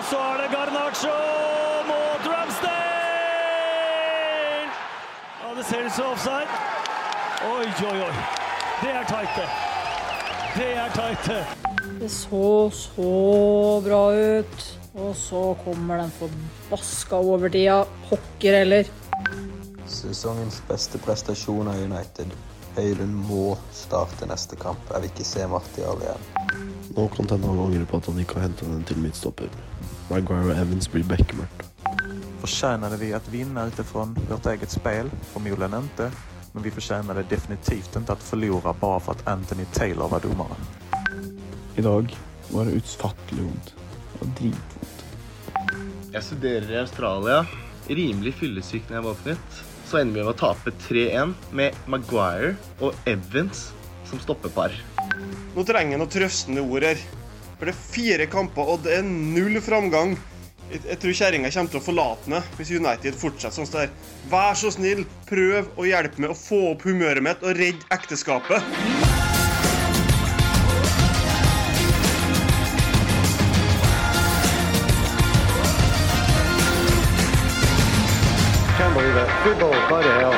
Og så er det Garnaccio mot Ramsdale! Ja, det ser ut som offside. Oi, oi, oi. Det er tight, det. Det er tight, det. Det så så bra ut. Og så kommer den forbaska overtida. Pokker heller. Sesongens beste prestasjon av United. Høylund må starte neste kamp. Jeg vil ikke se Martial igjen. Nå kan Tenna angre på at han ikke har henta den til midtstopper. Maguire og Evans blir bekmørkt. Förtjänade vi att vinna utifrån vårt eget spel? Förmodligen inte. Men vi förtjänade definitivt inte att förlora bara för att Anthony Taylor var domare. I dag var det utfattelig vondt. Det var dritvondt. Jeg studerer i Australia. Rimelig fyllesyk når jeg våknet. Så ender vi med å tape 3-1 med Maguire og Evans som stoppepar. Nå trenger jeg noen trøstende ord her. For det er fire kamper, og det er null framgang. Jeg, jeg tror kjerringa kommer til å forlate meg hvis United fortsetter sånn der. Vær så snill, prøv å hjelpe meg å få opp humøret mitt og redde ekteskapet. Can't believe it. Football, bloody hell.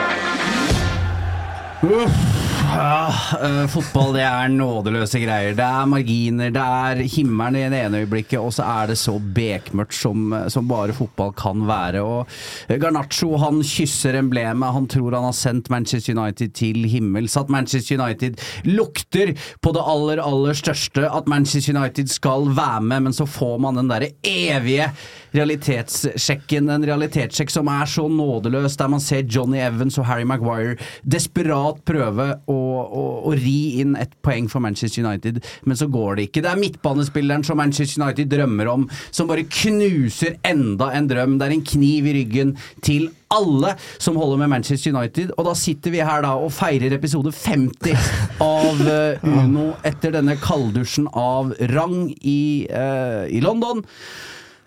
Uff, ja, eh, fotball det er nådeløse greier. Det er marginer, det er himmelen i det ene øyeblikket, og så er det så bekmørkt som, som bare fotball kan være. Og Garnaccio han kysser emblemet, han tror han har sendt Manchester United til himmels. At Manchester United lukter på det aller, aller største, at Manchester United skal være med, men så får man den derre evige realitetssjekken, en realitetssjekk som er så nådeløs, der man ser Johnny Evans og Harry Maguire desperat prøve å, å, å ri inn et poeng for Manchester United, men så går det ikke. Det er midtbanespilleren som Manchester United drømmer om, som bare knuser enda en drøm. Det er en kniv i ryggen til alle som holder med Manchester United, og da sitter vi her da og feirer episode 50 av eh, Uno etter denne kalddusjen av rang i, uh, i London.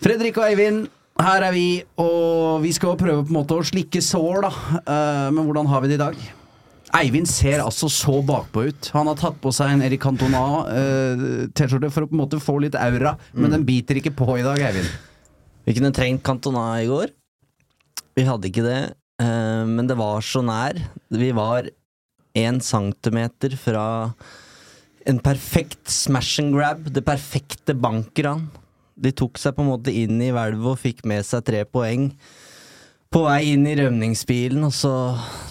Fredrik og Eivind, her er vi, og vi skal prøve på en måte å slikke sår, da. Eh, men hvordan har vi det i dag? Eivind ser altså så bakpå ut. Han har tatt på seg en Erik Cantona-T-skjorte for å på en måte få litt aura, men den biter ikke på i dag, Eivind. Vi kunne trengt Cantona i går. Vi hadde ikke det, uh, men det var så nær. Vi var én centimeter fra en perfekt smash and grab, det perfekte bankran. De tok seg på en måte inn i hvelvet og fikk med seg tre poeng. På vei inn i rømningsbilen, og så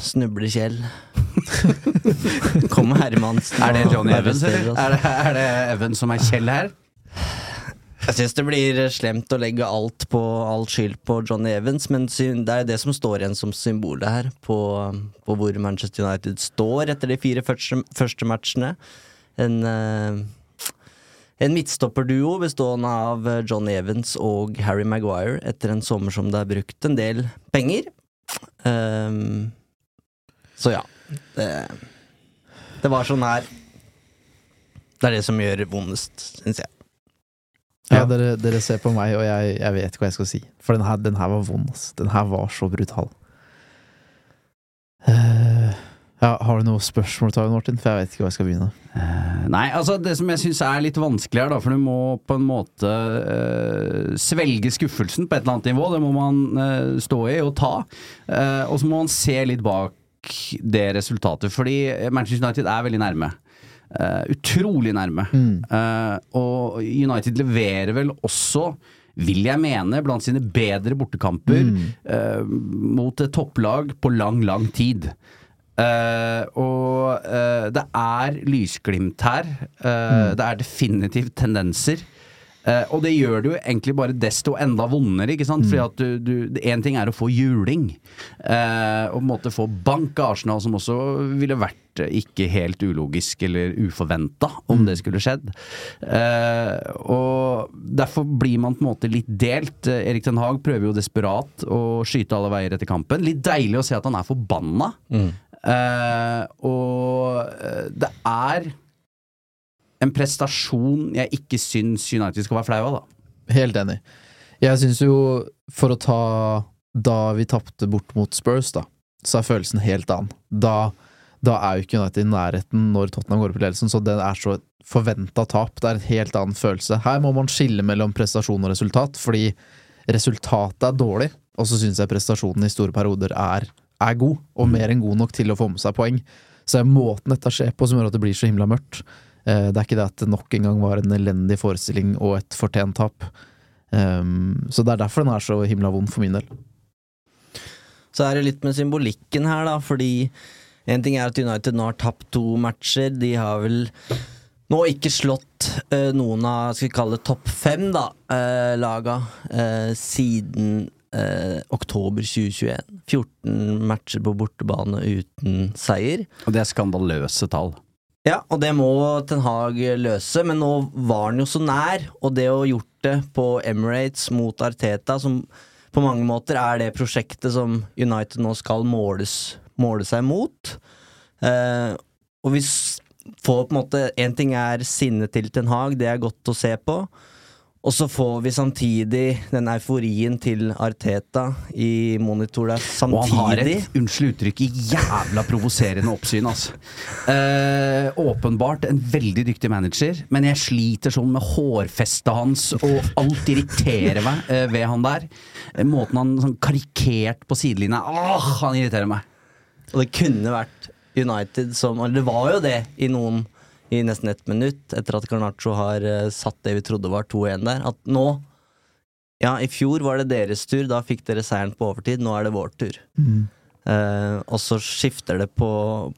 snubler Kjell. Kommer Hermansen Er det Johnny Evans, eller? Er det, er det Evans som er Kjell her? Jeg syns det blir slemt å legge alt på all skyld på Johnny Evans, men det er det som står igjen som symbolet her, på, på hvor Manchester United står etter de fire første, første matchene. En, eh, en midtstopperduo bestående av Johnny Evans og Harry Maguire etter en sommer som det er brukt en del penger. Um, så ja. Det, det var så nær. Det er det som gjør vondest, syns jeg. Ja, dere, dere ser på meg, og jeg, jeg vet ikke hva jeg skal si. For den her, den her var vond, ass. Den her var så brutal. Uh, ja, har du noe spørsmål, Tayo Martin? For jeg vet ikke hvor jeg skal begynne. Uh, Nei, altså det som jeg syns er litt vanskelig her, da, for du må på en måte uh, svelge skuffelsen på et eller annet nivå. Det må man stå i og ta. Eh, og så må man se litt bak det resultatet, fordi Manchester United er veldig nærme. Uh, utrolig nærme. Eh, og United leverer vel også vil jeg mene, blant sine bedre bortekamper eh, mot et topplag på lang, lang tid. Uh, og uh, det er lysglimt her. Eh, Det er definitivt tendenser. Eh, og det gjør det jo egentlig bare desto enda vondere, ikke sant? Fordi at du, Én ting er å få juling, eh, og på en måte få bank av Arsenal, som også ville vært eh, ikke helt ulogisk eller uforventa om det skulle skjedd. Eh, og derfor blir man på en måte litt delt. Eh, Erik Den Haag prøver jo desperat å skyte alle veier etter kampen. Litt deilig å se at han er forbanna. Eh, og eh, det er en prestasjon jeg ikke syns United skal være flau av, da. Helt enig. Jeg syns jo, for å ta da vi tapte bort mot Spurs, da, så er følelsen helt annen. Da, da er jo ikke United i nærheten når Tottenham går opp i ledelsen, så det er så forventa tap. Det er en helt annen følelse. Her må man skille mellom prestasjon og resultat, fordi resultatet er dårlig, og så syns jeg prestasjonen i store perioder er, er god, og mer enn god nok til å få med seg poeng. Så det er måten dette skjer på som gjør at det blir så himla mørkt. Eh, Det er ikke det at det nok en gang var en elendig forestilling og et fortjent tap. Um, så det er derfor den er så himla vond for min del. Så er det litt med symbolikken her, da, fordi en ting er at United nå har tapt to matcher. De har vel nå ikke slått uh, noen av skal vi kalle det topp fem, da, uh, laga uh, siden oktober 2021. 14 matcher på bortebane uten seier. Og det er skandaløse tall. Ja, og det må Ten Hag løse, men nå var han jo så nær. Og det å gjort det på Emirates mot Arteta, som på mange måter er det prosjektet som United nå skal måles, måle seg mot. Eh, og vi får på en måte Én ting er sinnet til Ten Hag, det er godt å se på. Og så får vi samtidig den euforien til Arteta i monitor der. Og han har Samtidig. et, unnskyld uttrykket, jævla provoserende oppsyn, altså. Eh, åpenbart en veldig dyktig manager, men jeg sliter sånn med hårfestet hans, og alt irriterer meg eh, ved han der. Måten han sånn karikert på sidelinja Åh, han irriterer meg. Og det kunne vært United som Eller det var jo det i noen i nesten ett minutt, etter at Garnaccio har eh, satt det vi trodde var 2-1 der. At nå Ja, i fjor var det deres tur, da fikk dere seieren på overtid. Nå er det vår tur. Eh, og så skifter det på,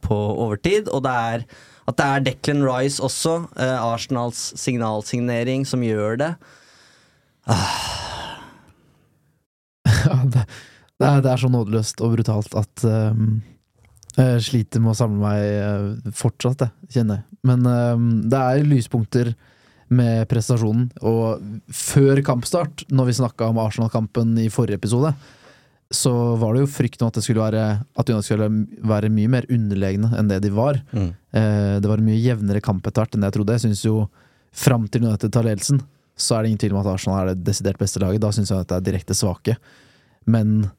på overtid, og det er at det er Declan Rice også, eh, Arsenals signalsignering, som gjør det. Ja, det, det, er, det er så nådeløst og brutalt at um, jeg sliter med å samle meg eh, fortsatt, det, kjenner jeg. Men um, det er lyspunkter med prestasjonen, og før kampstart, når vi snakka om Arsenal-kampen i forrige episode, så var det jo frykt om at det skulle være At United skulle være mye mer underlegne enn det de var. Mm. Eh, det var en mye jevnere kamp etter hvert enn det jeg trodde. Jeg syns jo fram til United tar ledelsen, så er det ingen tvil om at Arsenal er det desidert beste laget. Da syns jeg at det er direkte svake. Men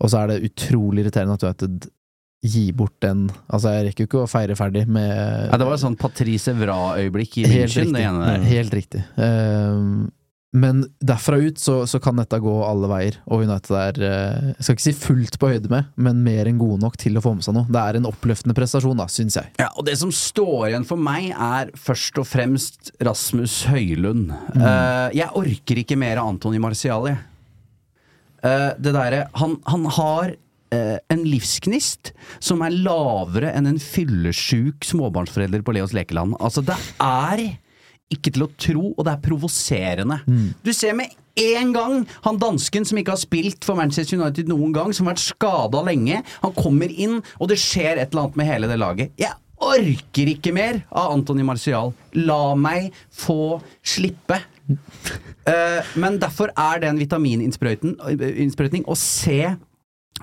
Og så er det utrolig irriterende at United gir bort den Altså, jeg rekker jo ikke å feire ferdig med Nei, det var et sånn Patrice Evra-øyeblikk i München, det ene der. Helt riktig. Ehm, men derfra ut så, så kan dette gå alle veier, og United er eh, Jeg skal ikke si fullt på høyde med, men mer enn gode nok til å få med seg noe. Det er en oppløftende prestasjon, da, syns jeg. Ja, og det som står igjen for meg, er først og fremst Rasmus Høylund. Mm. Uh, jeg orker ikke mer av Antony Marciali. Eh, det derre Han, han har en livsgnist som er lavere enn en fyllesjuk småbarnsforelder på Leos lekeland. Altså, det er ikke til å tro, og det er provoserende. Du ser med en gang han dansken som ikke har spilt for Manchester United noen gang, som har vært skada lenge, han kommer inn, og det skjer et eller annet med hele det laget. Jeg orker ikke mer av Antony Marcial. La meg få slippe. uh, men derfor er det en vitamininnsprøytning å se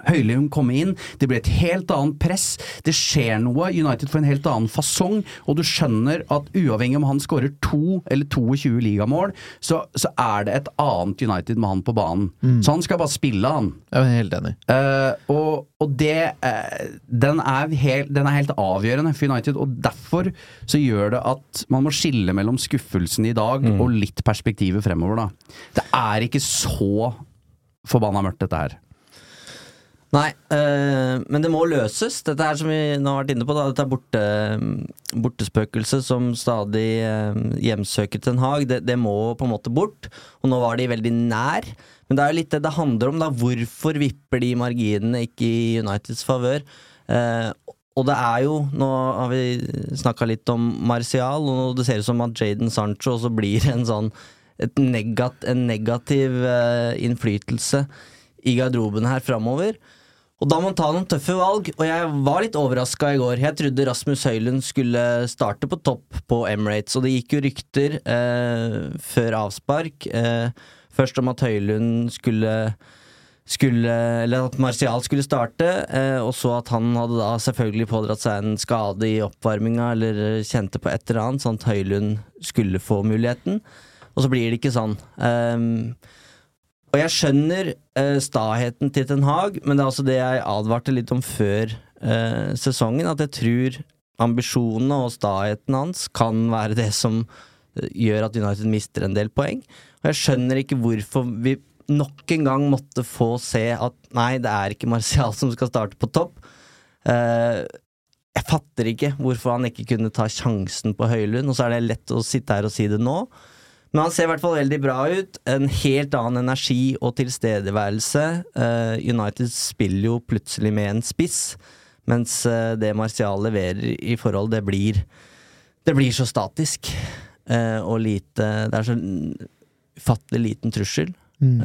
Høylund komme inn, det blir et helt annet press, det skjer noe, United får en helt annen fasong, og du skjønner at uavhengig om han skårer to eller 22 ligamål, så, så er det et annet United med han på banen. Mm. Så han skal bare spille, han. Jeg er helt enig. Uh, og, og det uh, den, er helt, den er helt avgjørende for United, og derfor så gjør det at man må skille mellom skuffelsen i dag og litt perspektivet fremover, da. Det er ikke så forbanna mørkt, dette her. Nei, øh, men det må løses. Dette er som vi nå har vært inne på, da, dette er borte, bortespøkelset som stadig øh, hjemsøker Ten Hag. Det, det må på en måte bort. Og nå var de veldig nær. Men det er jo litt det det handler om. da Hvorfor vipper de marginene ikke i Uniteds favør? Uh, og det er jo Nå har vi snakka litt om Martial, og det ser ut som at Jaden Sancho også blir en sånn negat, en negativ uh, innflytelse i garderoben her framover. Og da må man ta noen tøffe valg, og jeg var litt overraska i går. Jeg trodde Rasmus Høylund skulle starte på topp på Emirates, og det gikk jo rykter eh, før avspark. Eh, først om at Høylund skulle skulle, eller at Martial skulle starte, eh, og så at han hadde da selvfølgelig pådratt seg en skade i oppvarminga eller kjente på et eller annet, sånn at Høylund skulle få muligheten. Og så blir det ikke sånn. Um, og jeg skjønner uh, staheten til Ten Hag, men det er altså det jeg advarte litt om før uh, sesongen, at jeg tror ambisjonene og staheten hans kan være det som uh, gjør at United mister en del poeng. Og jeg skjønner ikke hvorfor vi nok en gang måtte få se at nei, det er ikke Martial som skal starte på topp. jeg fatter ikke hvorfor han ikke kunne ta sjansen på Høylund, og så er det lett å sitte her og si det nå. Men han ser i hvert fall veldig bra ut. En helt annen energi og tilstedeværelse. Uh, United spiller jo plutselig med en spiss, mens uh, det Martial leverer i forhold, det blir Det blir så statisk. Uh, og lite Det er så ufattelig liten trussel. Mm.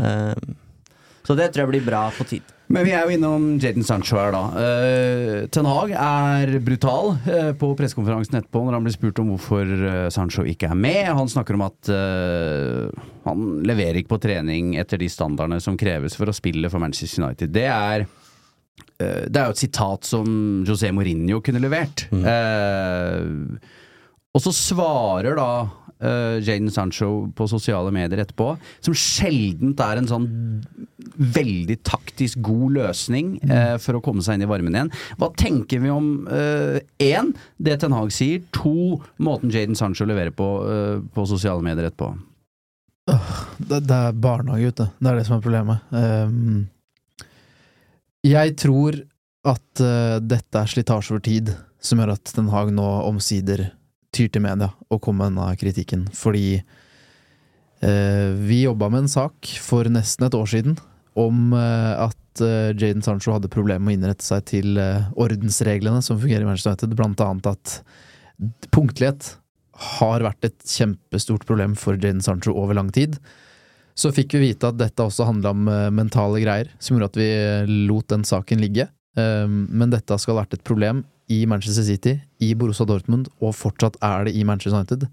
så det tror jeg blir bra på tid. Men vi er jo innom Jaden Sancho her, da. Uh, Ten Hag er brutal uh, på pressekonferansen etterpå når han blir spurt om hvorfor uh, Sancho ikke er med. Han snakker om at han leverer ikke på trening etter de standardene som kreves for å spille for Manchester United. Det er det er jo et sitat som José Mourinho kunne levert. Mm. Og så svarer da uh, Jaden Sancho på sosiale medier etterpå, som sjeldent er en sånn veldig taktisk god løsning uh, for å komme seg inn i varmen igjen. Hva tenker vi om én, uh, det Ten Hag sier, to, måten Jaden Sancho leverer på på sosiale medier etterpå? Det, det, er barnehage, ute. Det er det som er problemet. Um, jeg tror at dette er slitasje over tid som gjør at Den Haag nå omsider tyr til media og kommer med denne kritikken, fordi eh, vi jobba med en sak for nesten et år siden om eh, at eh, Jaden Sancho hadde problemer med å innrette seg til eh, ordensreglene som fungerer i Manchester United, blant annet at punktlighet har vært et kjempestort problem for Jaden Sancho over lang tid. Så fikk vi vite at dette også handla om eh, mentale greier, som gjorde at vi eh, lot den saken ligge. Men dette skal ha vært et problem i Manchester City, i Borussia Dortmund, og fortsatt er det i Manchester United.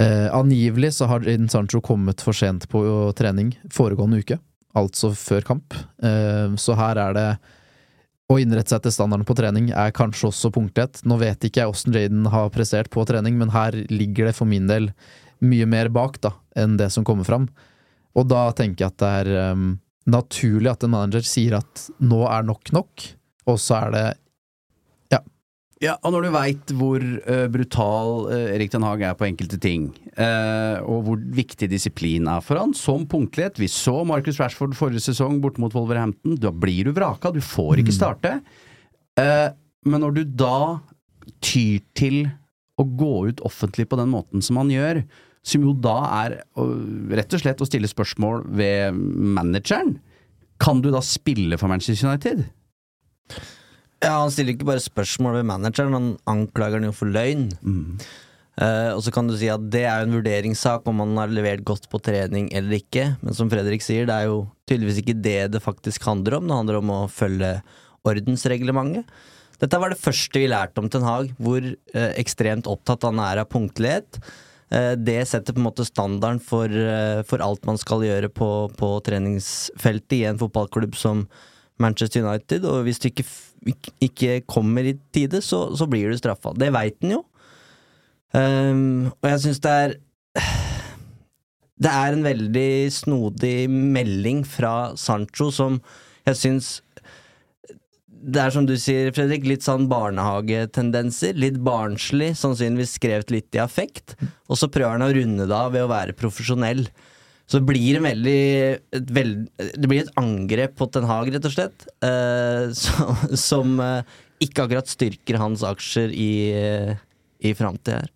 Eh, angivelig så har Jaden Sancho kommet for sent på trening foregående uke, altså før kamp. Eh, så her er det å innrette seg til standarden på trening er kanskje også punktlighet. Nå vet ikke jeg åssen Jaden har prestert på trening, men her ligger det for min del mye mer bak da, enn det som kommer fram. Og da tenker jeg at det er um, naturlig at en manager sier at nå er nok nok, og så er det ja, og når du veit hvor uh, brutal uh, Erik Den Haag er på enkelte ting, uh, og hvor viktig disiplin er for han, som punktlighet Vi så Marcus Rashford forrige sesong borte mot Wolverhampton. Da blir du vraka, du får ikke mm. starte. men når du da tyr til å gå ut offentlig på den måten som han gjør, som jo da er rett og slett å stille spørsmål ved manageren, kan du da spille for Manchester United? Ja, Han stiller ikke bare spørsmål ved manageren, han anklager den jo for løgn. Mm. Uh, og så kan du si at det er en vurderingssak om man har levert godt på trening eller ikke. Men som Fredrik sier, det er jo tydeligvis ikke det det faktisk handler om. Det handler om å følge ordensreglementet. Dette var det første vi lærte om Ten Hag, hvor uh, ekstremt opptatt han er av punktlighet. Uh, det setter på en måte standarden for, for alt man skal gjøre på, på treningsfeltet i en fotballklubb som Manchester United, og hvis du ikke, ikke kommer i tide, så, så blir du straffa. Det veit han jo. Um, og jeg syns det er Det er en veldig snodig melding fra Sancho som jeg syns det er som du sier, Fredrik, litt sånn barnehagetendenser. Litt barnslig, sannsynligvis skrevet litt i affekt. Og så prøver han å runde det av ved å være profesjonell. Så det blir veldig et veld, Det blir et angrep på Ten Hag, rett og slett. eh, som som eh, ikke akkurat styrker hans aksjer i, uh, i framtida her.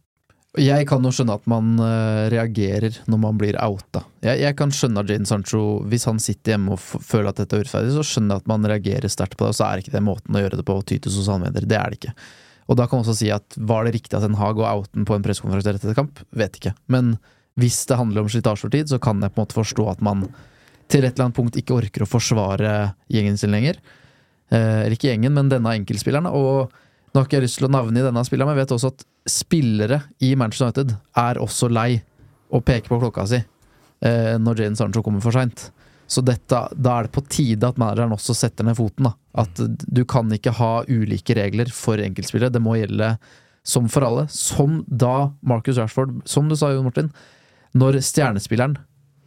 Jeg kan jo skjønne at man uh, reagerer når man blir outa. Jeg, jeg kan skjønne at Jane Sancho, hvis han sitter hjemme og føler at dette er urettferdig, så skjønner jeg at man reagerer sterkt på det, og så er ikke det måten å gjøre det på å ty til sosiale medier. Det er det ikke. Og da kan man også si at var det riktig at Ten Hag og outen på en pressekonferanse etter kamp? Vet ikke. Men hvis det handler om slitasjetid, så kan jeg på en måte forstå at man til et eller annet punkt ikke orker å forsvare gjengen sin lenger. Eh, eller ikke gjengen, men denne enkeltspilleren. Og nå har ikke jeg lyst til å navne i denne spilleren, men jeg vet også at spillere i Manchester United er også lei og peker på klokka si eh, når Jane Sancho kommer for seint. Så dette, da er det på tide at manageren også setter ned foten. Da. At du kan ikke ha ulike regler for enkeltspillere. Det må gjelde som for alle. Som da Marcus Rashford, som du sa, Jon Martin, når stjernespilleren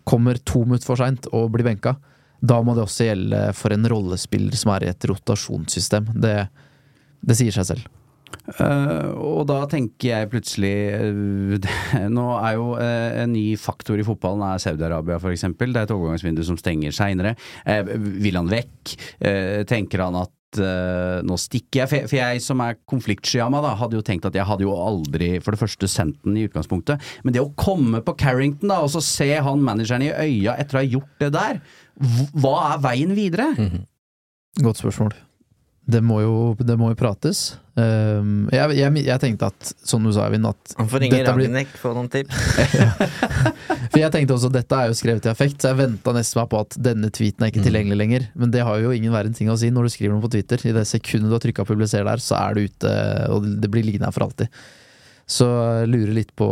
kommer to minutter for seint og blir benka, da må det også gjelde for en rollespiller som er i et rotasjonssystem. Det, det sier seg selv. Uh, og da tenker jeg plutselig uh, Nå er jo uh, en ny faktor i fotballen er Saudi-Arabia f.eks. Det er et overgangsvindu som stenger seinere. vil han vekk? tenker han at nå stikker jeg, for jeg som er konfliktsky av meg, da, hadde jo tenkt at jeg hadde jo aldri for det første sendt den i utgangspunktet. Men det å komme på Carrington da, og så se han manageren i øya etter å ha gjort det der, hva er veien videre? Mm -hmm. Godt spørsmål. Det må jo, det må jo prates. Um, jeg, jeg, jeg, tenkte at, som du sa, Eivind at Han får ringe Ragnhild få noen tips. For jeg tenkte også dette er jo skrevet i affekt, så jeg venta nesten meg på at denne tweeten er ikke tilgjengelig lenger. Men det har jo ingen verden ting å si når du skriver noe på Twitter. I det sekundet du har trykka 'publiser' der, så er du ute, og det blir liggende her for alltid. Så jeg lurer litt på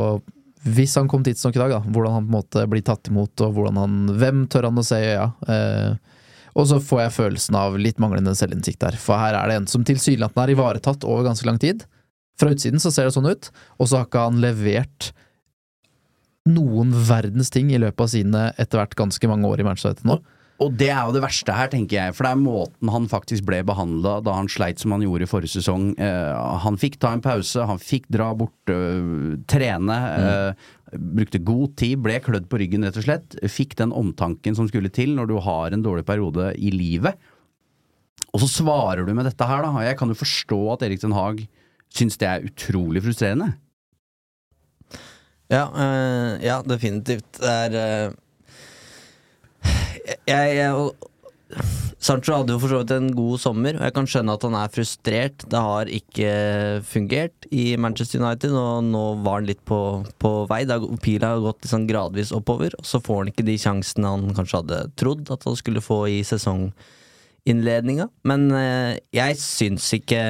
hvis han kom tidsnok i dag, da, hvordan han på en måte blir tatt imot, og hvordan han, hvem tør han å se i øya? Uh, og så får jeg følelsen av litt manglende selvinnsikt der, for her er det en som tilsynelatende er ivaretatt over ganske lang tid. Fra utsiden så ser det sånn ut, og så har ikke han levert noen verdens ting i løpet av sine etter hvert ganske mange år i Manchester nå. Og det er jo det verste her, tenker jeg. For det er måten han faktisk ble behandla da han sleit som han gjorde i forrige sesong. Eh, han fikk ta en pause, han fikk dra bort, øh, trene. Mm. Øh, brukte god tid, ble klødd på ryggen, rett og slett. Fikk den omtanken som skulle til når du har en dårlig periode i livet. Og så svarer du med dette her, da. Jeg kan jo forstå at Erik Den Haag syns det er utrolig frustrerende. Ja, øh, ja definitivt. Det er jeg, jeg, Sancho hadde jo for så vidt en god sommer, og jeg kan skjønne at han er frustrert. Det har ikke fungert i Manchester United, og nå var han litt på, på vei. Pila har gått liksom gradvis oppover, og så får han ikke de sjansene han kanskje hadde trodd at han skulle få i sesonginnledninga. Men eh, jeg syns ikke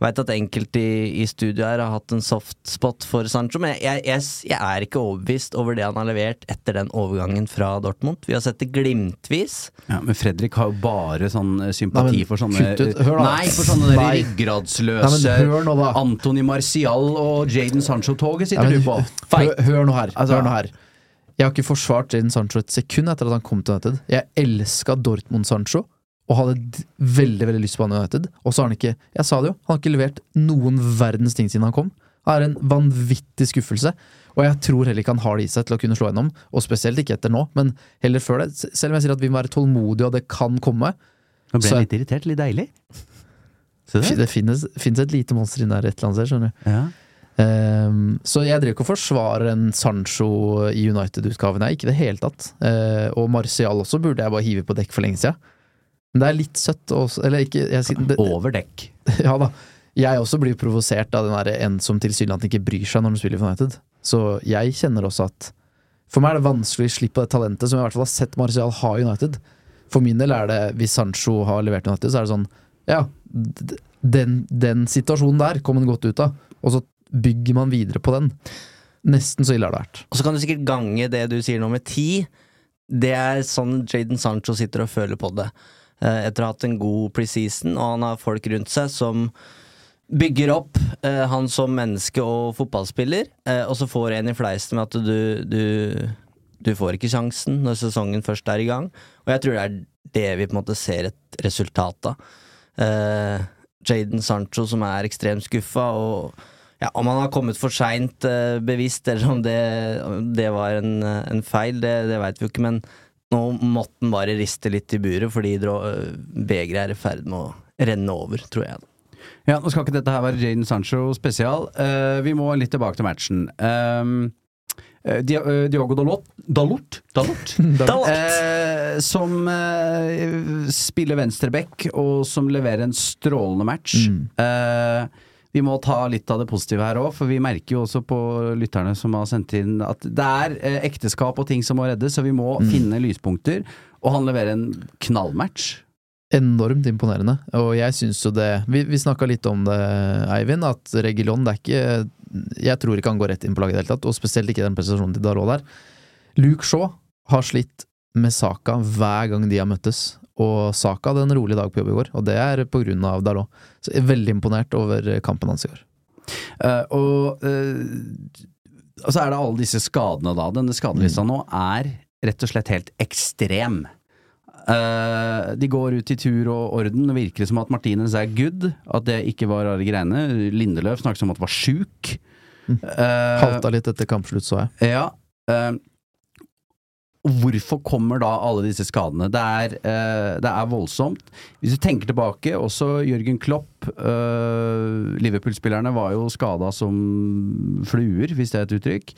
Veit at enkelte i, i studio her har hatt en soft spot for Sancho, men jeg, jeg, jeg, er ikke overbevist over det han har levert etter den overgangen fra Dortmund. Vi har sett det glimtvis. Ja, Men Fredrik har jo bare sånn eh, sympati Nei, for sånne Nei, for sånne ryggradsløse Antony Marcial og Jaden Sancho-toget sitter ja, du på. Hør, hør, nå her. Altså, hør nå her. Jeg har ikke forsvart Jaden Sancho et sekund etter at han kom til United. Jeg elska Dortmund-Sancho og hadde veldig veldig lyst på han United. Og så har han ikke Jeg sa det jo, han har ikke levert noen verdens ting siden han kom. Det er en vanvittig skuffelse. Og jeg tror heller ikke han har det i seg til å kunne slå gjennom. Og spesielt ikke etter nå, men heller før det. Selv om jeg sier at vi må være tålmodige, og det kan komme. Nå ble jeg litt irritert. Litt deilig. Det, det finnes, finnes, et lite monster inni der et eller annet sted, skjønner du. Ja. Um, så jeg driver ikke og forsvarer en Sancho i United-utgaven, ikke i det hele tatt. Uh, og Marcial også burde jeg bare hive på dekk for lenge siden. Men det er litt søtt også, eller ikke jeg, det, Over dekk. Ja da. Jeg også blir provosert av den der en som tilsynelatende ikke bryr seg når de spiller for United. Så jeg kjenner også at For meg er det vanskelig å slippe det talentet som jeg i hvert fall har sett Marcial ha i United. For min del er det, hvis Sancho har levert United, så er det sånn Ja, den, den situasjonen der kom han godt ut av, og så bygger man videre på den. Nesten så ille har det vært. Og så kan du sikkert gange det du sier nå med ti. Det er sånn Jaden Sancho sitter og føler på det. Eh, etter å ha hatt en god preseason, og han har folk rundt seg som bygger opp eh, han som menneske og fotballspiller, eh, og så får en i fleisen med at du, du, du får ikke sjansen når sesongen først er i gang. Og jeg tror det er det vi på en måte ser et resultat av. Eh, Jaden Sancho som er ekstremt skuffa, og Ja, Om han har kommet for seint uh, bevisst, eller om det, det var en, eh, en feil, det, det veit vi jo ikke. Men nå måtte han bare riste litt i buret, fordi drå- eh, begeret er i ferd med å renne over, tror jeg. Ja, Nå skal ikke dette her være Jaden Sancho spesial. Uh, vi må litt tilbake til matchen. Um, Di- Diogo Dalot, Dalot, Dalot, Dalot. Eh, som eh, spiller venstreback, og som leverer en strålende match. Eh, vi må ta litt av det positive her òg, for vi merker jo også på lytterne som har sendt inn at det er eh, ekteskap og ting som må reddes, så vi må finne lyspunkter. Og han leverer en knallmatch. Enormt imponerende, og jeg syns jo det Vi, vi snakka litt om det, Eivind, at Regilon det er ikke Jeg tror ikke han går rett inn på laget i det hele tatt, og spesielt ikke den prestasjonen til Dalot der. Luke Shaw har slitt med Saka hver gang de har møttes, og Saka hadde en rolig dag på jobb i går, og det er av Dalot. Så jeg er veldig imponert over kampen hans i går. Uh, og uh, og så er det alle disse skadene da. Denne skadelista nå er rett og slett helt ekstrem. Uh, de går ut i tur og orden. Det virker som at Martinez er good. At det ikke var rare greiene. Lindeløf snakket om at var sjuk. Uh, Halta litt etter kampslutt, så jeg. ja. Hvorfor kommer da alle disse skadene? Det er, eh, det er voldsomt. Hvis du tenker tilbake, også Jørgen Klopp, eh, Liverpool-spillerne var jo skada som fluer, hvis det er et uttrykk.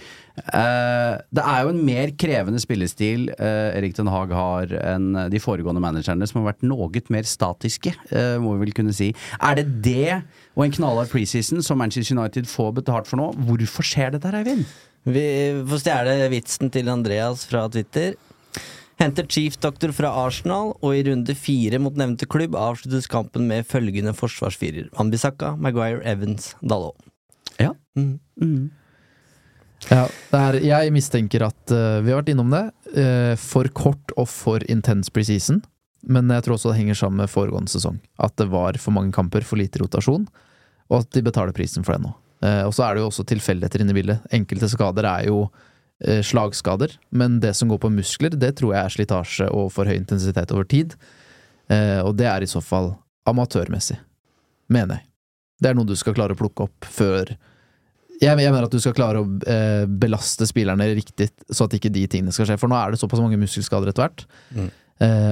Eh, det er jo en mer krevende spillestil eh, Erik Den Haag har enn de foregående managerne, som har vært noe mer statiske, eh, må vi vel kunne si. Er det det, og en knallhard preseason, som Manchester United får betalt for nå? Hvorfor skjer dette Eivind? Vi får stjele vitsen til Andreas fra Twitter. Henter chief doctor fra Arsenal, og i runde fire mot nevnte klubb avsluttes kampen med følgende forsvarsfirer. Ambisaka, Maguire, Evans, Dalot. Ja. Mm. Ja, det er, jeg mistenker at uh, Vi har vært innom det. Uh, for kort og for intens preseason. Men jeg tror også det henger sammen med foregående sesong. At det var for mange kamper, for lite rotasjon. Og at de betaler prisen for det nå. Eh, og så er det jo også tilfeldigheter inne i bildet. Enkelte skader er jo eh, slagskader. Men det som går på muskler, det tror jeg er slitasje og for høy intensitet over tid. Eh, og det er i så fall amatørmessig. Mener jeg. Det er noe du skal klare å plukke opp før jeg, jeg mener at du skal klare å belaste spillerne riktig, så at ikke de tingene skal skje. For nå er det såpass mange muskelskader etter hvert Mm.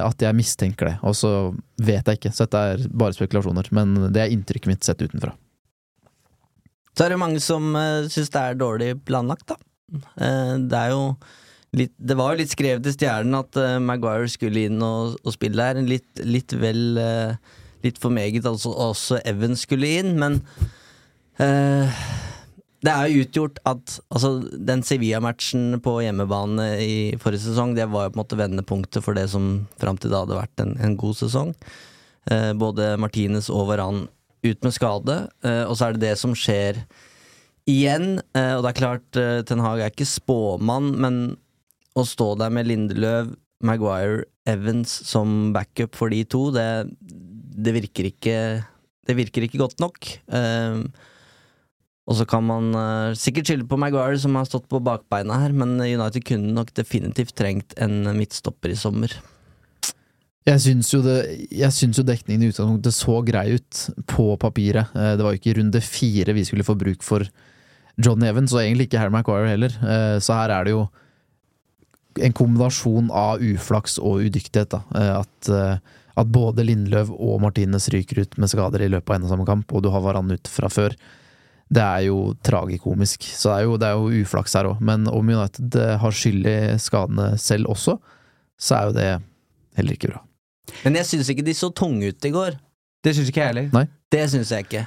at jeg mistenker det. Og så vet jeg ikke, så dette er bare spekulasjoner. Men det er inntrykket mitt sett utenfra. Så er det mange som uh, syns det er dårlig planlagt, da. Uh, det er jo litt Det var jo litt skrevet i stjernen at uh, Maguire skulle inn og, og spille her. Litt, litt vel uh, Litt for meget altså også Evans skulle inn, men eh, det er jo utgjort at altså, den Sevilla-matchen på hjemmebane i forrige sesong, det var jo på en måte vendepunktet for det som fram til da hadde vært en, en god sesong. Eh, både Martinez og Varan ut med skade, eh, og så er det det som skjer igjen. Eh, og det er klart, eh, Ten Hag er ikke spåmann, men å stå der med Lindeløv, Maguire, Evans som backup for de to, det, det virker ikke Det virker ikke godt nok. Og så kan man sikkert skylde på Maguire, som har stått på bakbeina her, men United kunne nok definitivt trengt en midtstopper i sommer. Jeg syns jo, jo dekningen i utgangspunktet så grei ut på papiret. Eh, Det var jo ikke runde fire vi skulle få bruk for John Evans, og egentlig ikke Harry Maguire heller. Eh, Så her er det jo en kombinasjon av uflaks og udyktighet. Da. Eh, At, at både Lindløv og Martinez ryker ut med skader i løpet av en og samme kamp, og du har hverandre ut fra før. Det er jo tragikomisk. Så det er jo, det er jo uflaks her òg. Men om United har skyld i skadene selv også, så er jo det heller ikke bra. Men jeg syns ikke de så tunge ut i går. Det syns ikke jeg heller. Nei. Det syns jeg ikke.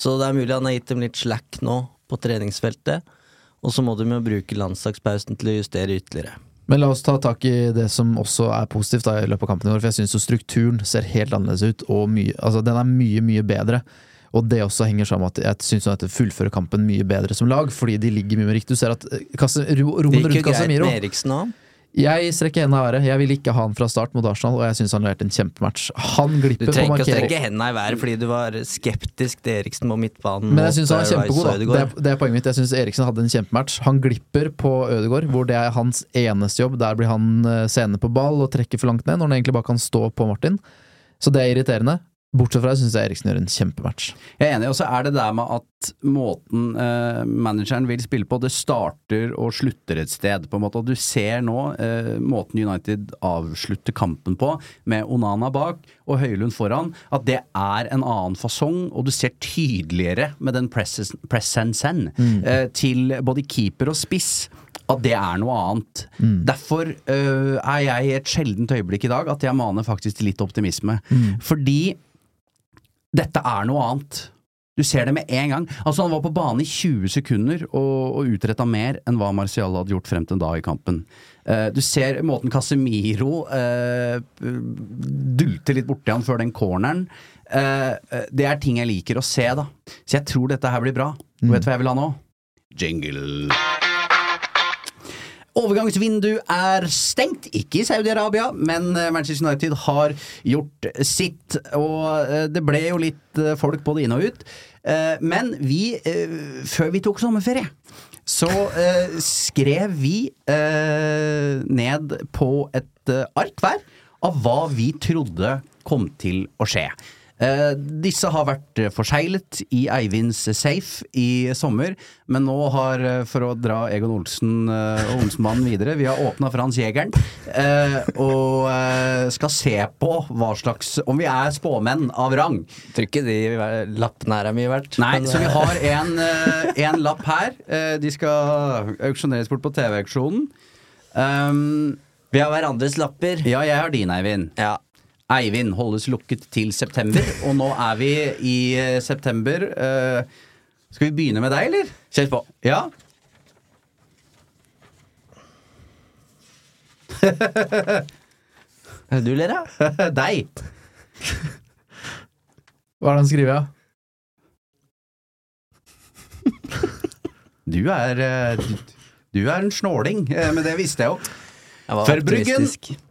Så det er mulig han har gitt dem litt slack nå på treningsfeltet. Og så må de jo bruke landslagspausen til å justere ytterligere. Men la oss ta tak i det som også er positivt da, i løpet av kampen i går. For jeg syns strukturen ser helt annerledes ut, og mye, altså, den er mye, mye bedre. Og det også henger sammen med at jeg syns at det fullfører kampen mye bedre som lag, fordi de ligger mye mer riktig. Du ser at eh, Kasse, ro, Det rommet gikk jo greit med Eriksen òg. Jeg strekker hendene i været. Jeg vil ikke ha han fra start mot Arsenal, og jeg syns han leverte en kjempematch. Han Du glipper på trenger ikke å strekke hendene i været fordi du var skeptisk til Eriksen på midtbanen. Men jeg syns han er eh, kjempegod. Da det det er poenget mitt. Jeg syns Eriksen hadde en kjempematch. Han glipper på Ødegaard, hvor det er hans eneste jobb. Der blir han sene på ball og trekker for langt ned, når han egentlig bare kan stå på Martin. Så det er irriterende. Bortsett fra det syns jeg Eriksen gjør en kjempematch. Jeg er enig, og så er det der med at måten eh, manageren vil spille på, det starter og slutter et sted, på en måte. Og du ser nå eh, måten United avslutter kampen på, med Onana bak og Høylund foran, at det er en annen fasong, og du ser tydeligere med den presensen Mm. eh, til både keeper og spiss. At det er noe annet. Mm. Derfor uh, er jeg i et sjeldent øyeblikk i dag at jeg maner faktisk til litt optimisme. Mm. Fordi dette er noe annet. Du ser det med en gang. Altså Han var på banen i 20 sekunder og, og utretta mer enn hva Marcial hadde gjort frem til da i kampen. Uh, du ser måten Casemiro uh, dulter litt borti han før den corneren. Uh, det er ting jeg liker å se, da. Så jeg tror dette her blir bra. Mm. vet du hva jeg vil ha nå? Jingle. Overgangsvindu er stengt, ikke i Saudi-Arabia, men eh, Manchester United har gjort sitt. Og eh, det ble jo litt eh, folk både inn og ut. Men vi, før vi tok sommerferie, så skrev vi ned på et ark hver av hva vi trodde kom til å skje. Eh, disse har vært eh, forseglet i Eivinds safe i sommer, men nå har, eh, for å dra Egon Olsen og Olsenmannen videre, vi har åpna Frans Jegeren eh, og eh, skal se på hva slags Om vi er spåmenn av rang. Tror ikke de lappene her er mye verdt. Nei, men, så vi har en, en lapp her. De skal auksjoneres bort på TV-auksjonen. Um, vi har hverandres lapper. Ja, jeg har din, Eivind. Ja. Eivind holdes lukket til september, og nå er vi i eh, september. Eh, skal vi begynne med deg, eller? Kjør på. Ja. du ler ja. deg. Hva er det han skriver, da? Du er eh, du, du er en snåling, men det visste jeg jo. Jeg Verbruggen, optimistisk.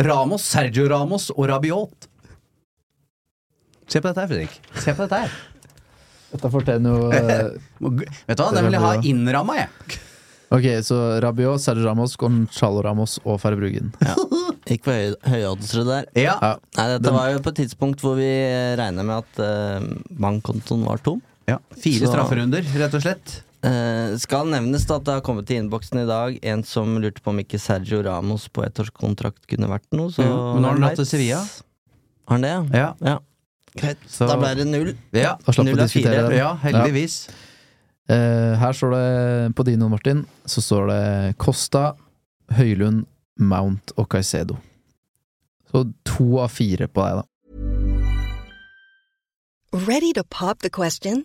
Ramos, Sergio Ramos og Rabiot. Se på dette her, Fredrik. Se på dette her. Dette fortjener jo eh, Vet du hva, den vil jeg ha innramma, jeg. Ok, så Rabiot, Sergio Ramos, Gonzalo Ramos og Farbruggen. Ja. Gikk på høy, høyoddsere der. Ja. Nei, dette Den- var jo på et tidspunkt hvor vi regna med at uh, bankkontoen var tom. Ja, Fire Så- strafferunder, rett og slett. Eh, skal nevnes da at det har kommet til innboksen i dag en som lurte på om ikke Sergio Ramos på ettårskontrakt kunne vært noe. Så Ja, men nå har han dratt til? Sevilla. Har han det, ja? Ja. Greit. Så- Da ble det null. Ja, Da slapp vi Null å diskutere det. Ja, heldigvis. Eh, her står det på dino, Martin, så står det Costa, Høylund, Mount og Caicedo. Så to av fire på deg, da. Ready to pop the question?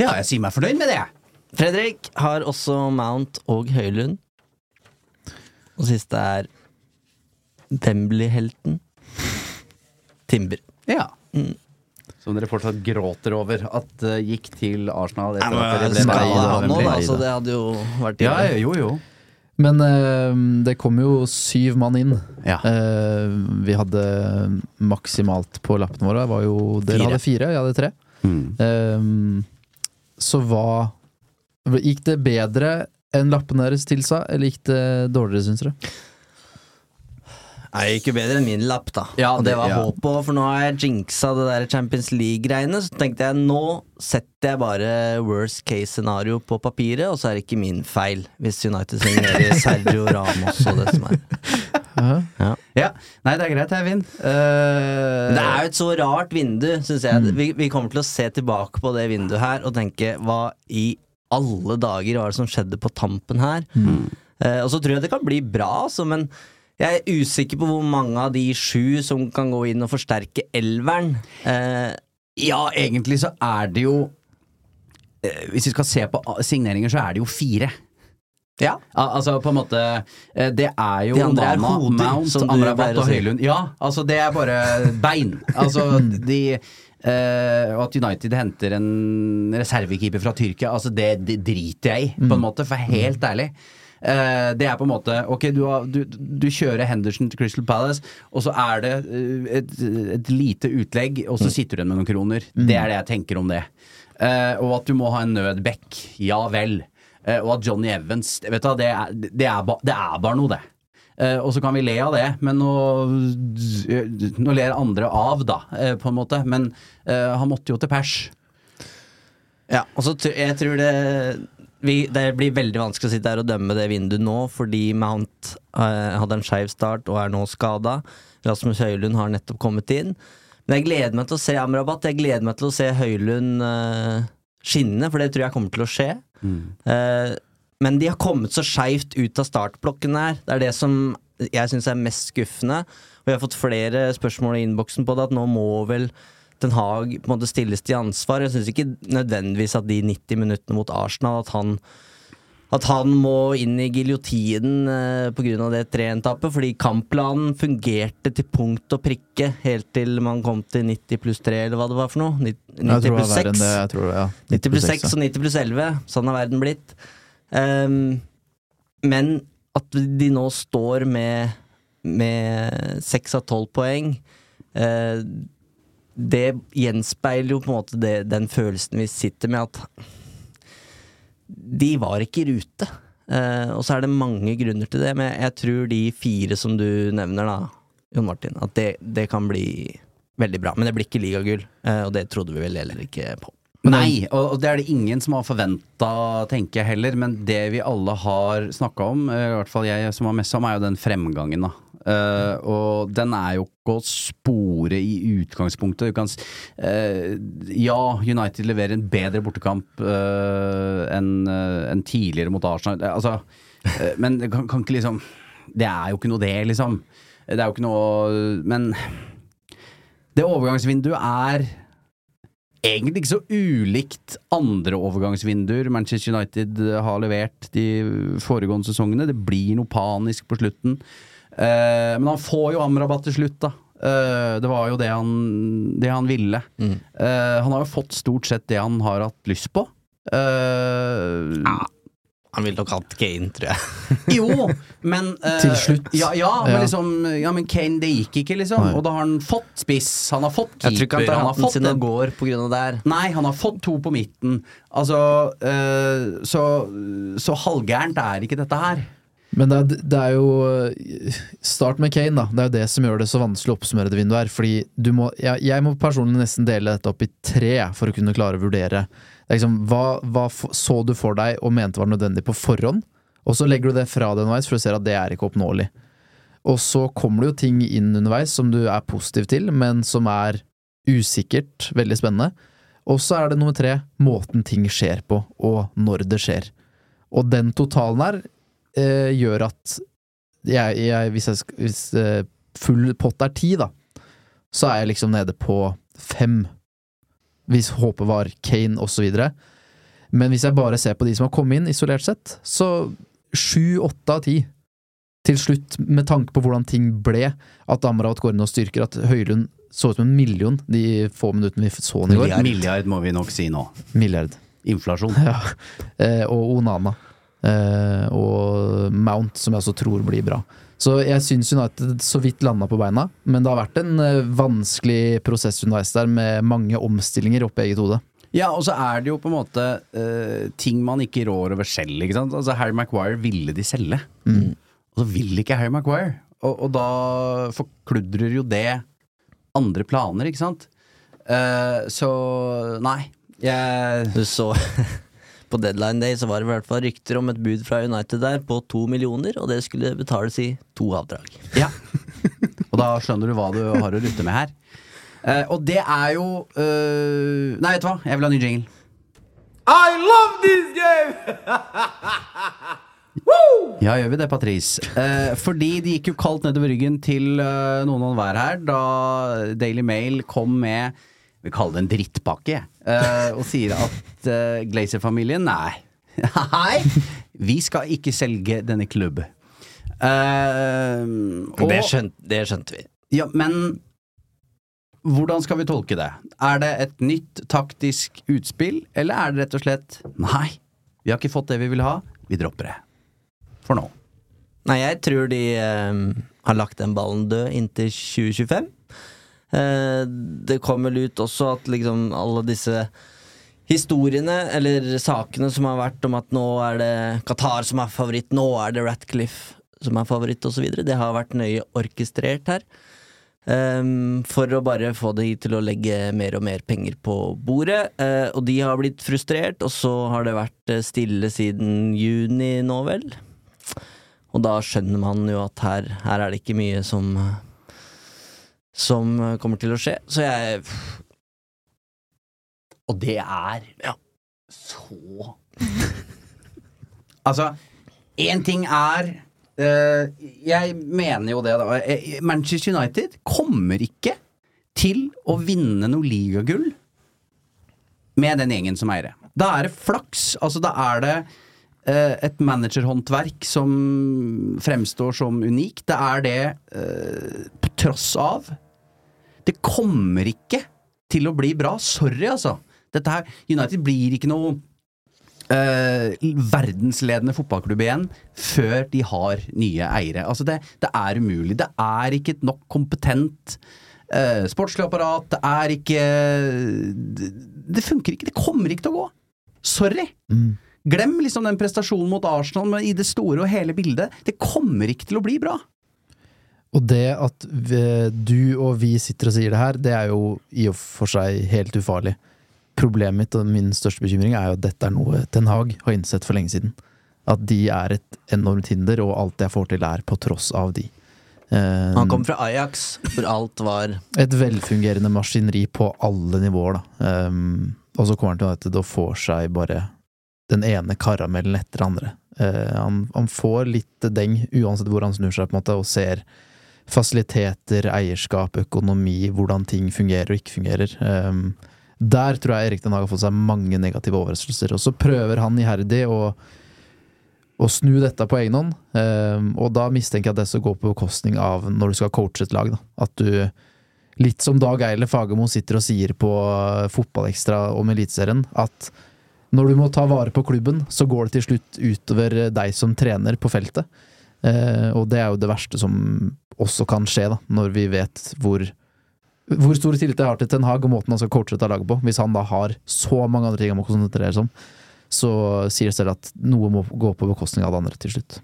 Ja, jeg sier meg fornøyd med det. Fredrik har også Mount og Høylund. Og siste er Wembley-helten. Timber. Ja. Mm. Som dere fortsatt gråter over at uh, gikk til Arsenal Ja, men at dere ble skal med han nå, da. Så det hadde jo vært Ja, jo, jo. Men eh, det kom jo syv mann inn. Ja. Eh, vi hadde maksimalt på lappene våre. Var jo, dere Fire. hadde fire, jeg hadde tre. Mm. Eh, så hva Gikk det bedre enn lappene deres tilsa, eller gikk det dårligere, syns dere? Gikk jo bedre enn min lapp, da. Ja, og det var ja. håp òg, for nå har jeg jinxa det der Champions League-greiene. Så tenkte jeg nå setter jeg bare worst case scenario på papiret, og så er det ikke min feil hvis United signerer Sergio Ramos og det som er. Ja. Ja. Nei, det er greit, Eivind. Uh, Det er jo et så rart vindu, syns jeg. Vi, vi kommer til å se tilbake på det vinduet her og tenke hva i alle dager var det som skjedde på tampen her? Eh, og så tror jeg det kan bli bra, altså, men jeg er usikker på hvor mange av de sju som kan gå inn og forsterke elveren. Eh, Ja, egentlig så er det jo eh, Hvis vi skal se på signeringer, så er det jo fire. Ja. Al altså på en måte eh, Det er jo De andre er hoder, Mount, Amrabat og. Høylund. Ja, altså det er bare bein. Altså de eh, Og at United henter en reservekeeper fra Tyrkia, altså det, det driter jeg i, på en måte, for helt ærlig. Eh, det er på en måte Ok, du, har, du, du kjører Henderson til Crystal Palace, og så er det eh, et, et lite utlegg, og så sitter du igjen med noen kroner. Det er det jeg tenker om det. Uh, og at du må ha en nødbekk. Ja vel. Uh, og at Johnny Evans Vet du det er, det er, ba, det er bare noe, det. Uh, og så kan vi le av det, men nå, nå ler andre av, da, på en måte. Men han måtte jo til pers. Ja, og så jeg tror det vi, Det blir veldig vanskelig å sitte her og dømme det vinduet nå, fordi Mount uh, hadde en skeiv start og er nå skada. Rasmus Høylund har nettopp kommet inn. Men jeg gleder meg til å se Amrabat. Jeg gleder meg til å se Høylund uh, skinne, for det tror jeg kommer til å skje. Eh, men de har kommet så skeivt ut av startblokken her. Det er det som jeg syns er mest skuffende. Og jeg har fått flere spørsmål i innboksen på det, at nå må vel Den Haag på en måte stilles til ansvar. Jeg syns ikke nødvendigvis at de 90 minuttene mot Arsenal At han at han må inn i giljotinen eh, pga. det 3-1-tapet, fordi kampplanen fungerte til punkt og prikke helt til man kom til 90 pluss 3, eller hva det var for noe. Ni- 90 Jeg tror det pluss 6. det. Det, ja. 90 pluss 6 ja. og 90 pluss 11. Sånn har verden blitt. Um, men at de nå står med, med 6 av 12 poeng eh, Det gjenspeiler jo på en måte det, den følelsen vi sitter med, at de var ikke i rute. Eh, og så er det mange grunner til det, men jeg tror de fire som du nevner, da, Jon Martin, at det, det kan bli veldig bra. Men det blir ikke ligagull, eh, og det trodde vi vel heller ikke på. Nei, og det er det ingen som har forventa, tenker jeg heller. Men det vi alle har snakka om, eh, i hvert fall jeg som har mest om, er jo den fremgangen, da. Eh, og den er jo ikke å spore i utgangspunktet. Kan eh, ja, United leverer en bedre bortekamp uh, enn enn tidligere mot Arsenal. Altså, men det kan, kan ikke liksom Det er jo ikke noe, det, liksom. Det er jo ikke noe Men det overgangsvinduet er egentlig ikke så ulikt andre overgangsvinduer Manchester United har levert de foregående sesongene. Det blir noe panisk på slutten. Eh, men han får jo Amrabat til slutt, da. Eh, det var jo det han, det han ville. Eh, han har jo fått stort sett det han har hatt lyst på. Eh, Han ville nok hatt Kane, tror jeg. Jo, men uh, Til slutt. Ja, ja, men Ja. liksom Ja, men Kane, det gikk ikke, liksom. Nei. Og da har han fått spiss, han har fått keeper, Jeg tror ikke han har fått sin en- går på grunn av det her. Nei, han har fått to på midten. Altså uh, Så, så halvgærent er ikke dette her. Men det er, det er jo Start med Kane, da. Det er jo det som gjør det så vanskelig å oppsummere det vinduet her. Fordi du må Jeg, jeg må personlig nesten dele dette opp i tre for å kunne klare å vurdere. Er liksom, hva, hva så du for deg og mente var nødvendig på forhånd? Og så legger du det fra deg underveis, for du ser at det er ikke oppnåelig. Og så kommer det jo ting inn underveis som du er positiv til, men som er usikkert, veldig spennende. Og så er det nummer tre, måten ting skjer på, og når det skjer. Og den totalen her eh, gjør at jeg, jeg, hvis, jeg, hvis eh, full pott er ti, da, så er jeg liksom nede på fem. Hvis håpet var Kane osv. Men hvis jeg bare ser på de som har kommet inn isolert sett, så sju, åtte av ti. Til slutt, med tanke på hvordan ting ble, at Amraut går inn og styrker, at Høylund så ut som en million de få minuttene vi så han i går. Milliard må vi nok si nå. Milliard. Inflasjon. Ja. Eh, og Onana. Eh, og Mount, som jeg også tror blir bra. Så jeg syns United så vidt landa på beina, men det har vært en uh, vanskelig prosess underveis der, med mange omstillinger oppi eget hode. Ja, og så er det jo på en måte uh, ting man ikke rår over selv, ikke sant. Altså Harry Maguire ville de selge, Mm. og så vil ikke Harry Maguire. Og, og da forkludrer jo det andre planer, ikke sant. Eh, så nei. Jeg Du så På deadline day så var det i hvert fall rykter om et bud fra United der på to millioner, og det skulle betales i to avdrag. Ja. Og da skjønner du hva du har å rutte med her. Eh, og det er jo eh, Nei, vet du hva? Jeg vil ha ny jingle. I love this game! Ja, gjør vi det, Patrice? Eh, fordi det gikk jo kaldt nedover ryggen til eh, noen og hver her da Daily Mail kom med Vi kaller det en drittpakke, uh, og sier at uh, Glazer-familien Nei. Nei! Vi skal ikke selge denne klubb. Uh, og- Det, skjønt, det skjønte vi. Ja, men hvordan skal vi tolke det? Er det et nytt taktisk utspill, eller er det rett og slett Nei, vi har ikke fått det vi vil ha, vi dropper det. For nå. Nei, jeg tror de uh, har lagt den ballen død inntil 2025. Eh, det kom vel ut også at liksom alle disse historiene, eller sakene som har vært om at nå er det Qatar som er favoritt, nå er det Ratcliffe som er favoritt, osv. Det har vært nøye orkestrert her. Um, for å bare få de til å legge mer og mer penger på bordet. Uh, og de har blitt frustrert, og så har det vært eh, stille siden juni nå, vel. Og da skjønner man jo at her, her er det ikke mye som Som eh, kommer til å skje. Så jeg Og det er så Altså, én ting er eh, Jeg mener jo det, da. Eh, Manchester United kommer ikke til å vinne noe ligagull med den gjengen som eier det. Da er det flaks. Altså, da er det uh, et managerhåndverk som fremstår som unikt. Det er det uh, på tross av. Det kommer ikke til å bli bra. Sorry, altså. Dette her, United blir ikke noe Uh, verdensledende fotballklubb igjen før de har nye eiere. Altså det, det er umulig. Det er ikke et nok kompetent uh, sportslig apparat. Det er ikke det, det funker ikke. Det kommer ikke til å gå. Sorry. Glem liksom den prestasjonen mot Arsenal, men i det store og hele bildet, det kommer ikke til å bli bra. Og det at vi- du og vi sitter og sier det her, det er jo i og for seg helt ufarlig. Problemet mitt og min største bekymring er jo at dette er noe Ten Hag har innsett for lenge siden. At de er et enormt hinder, og alt jeg får til er på tross av de. Eh, Han kom fra Ajax, hvor alt var et velfungerende maskineri på alle nivåer, da. Um, og så kommer han til United og får seg bare den ene karamellen etter den andre. Uh, han, han får litt deng uansett hvor han snur seg, på en måte, og ser fasiliteter, eierskap, økonomi, hvordan ting fungerer og ikke fungerer. Um, der tror jeg Erik Den Haag har fått seg mange negative overraskelser. Og så prøver han iherdig å, å snu dette på egen hånd, um, og da mistenker jeg at det skal går på bekostning av når du skal coache et lag. Da. At du, litt som Dag Eiler Fagermo sitter og sier på Fotballekstra om Eliteserien, at Når du må ta vare på klubben, så går det til slutt utover deg som trener på feltet. Eh, og det er jo det verste som også kan skje, da, når vi vet hvor hvor stor tillit jeg har til Ten Hag og måten han skal coache dette laget på. Hvis han da har så mange andre ting han må konsentrere seg om, så sier det selv at noe må gå på bekostning av det andre til slutt.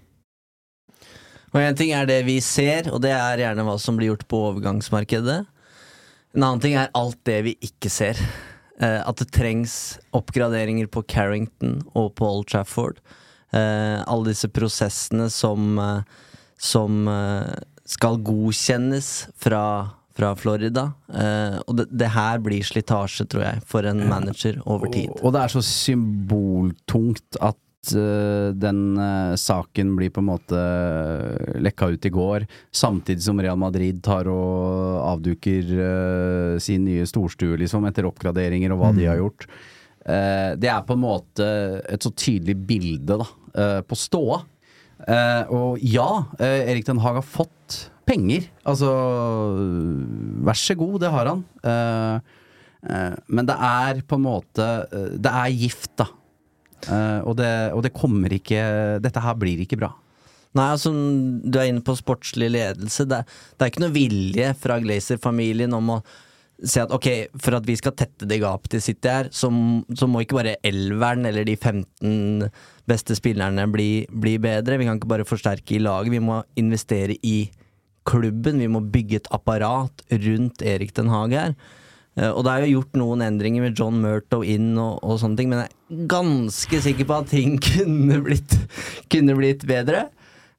Og En ting er det vi ser, og det er gjerne hva som blir gjort på overgangsmarkedet. En annen ting er alt det vi ikke ser. Eh, at det trengs oppgraderinger på Carrington og på Old Trafford. Eh, alle disse prosessene som, eh, som eh, skal godkjennes fra, fra Florida. Eh, og det, det her blir slitasje, tror jeg, for en manager over tid. Og, og det er så symboltungt at den uh, saken blir på en måte lekka ut i går, samtidig som Real Madrid tar og avduker uh, sin nye storstue, liksom, etter oppgraderinger og hva de Mm. har gjort. Det er på en måte et så tydelig bilde da, eh, på ståa. Uh, og ja, eh, Erik Den Haag har fått penger. Altså, vær så god, det har han. Eh, eh, men det er på en måte eh, Det er gift, da. Eh, og, det, og det kommer ikke Dette her blir ikke bra. Nei, altså, du er inne på sportslig ledelse. Det, det er ikke noe vilje fra Glazer-familien om å si at ok, for at vi skal tette det gapet til City her, så, så må ikke bare elveren eller de 15 beste spillerne bli, bli bedre. Vi kan ikke bare forsterke i laget, vi må investere i klubben. Vi må bygge et apparat rundt Erik Den Haag her. Eh, Og det er jo gjort noen endringer med John Murtow inn og, og sånne ting, men jeg er ganske sikker på at ting kunne blitt, kunne blitt bedre.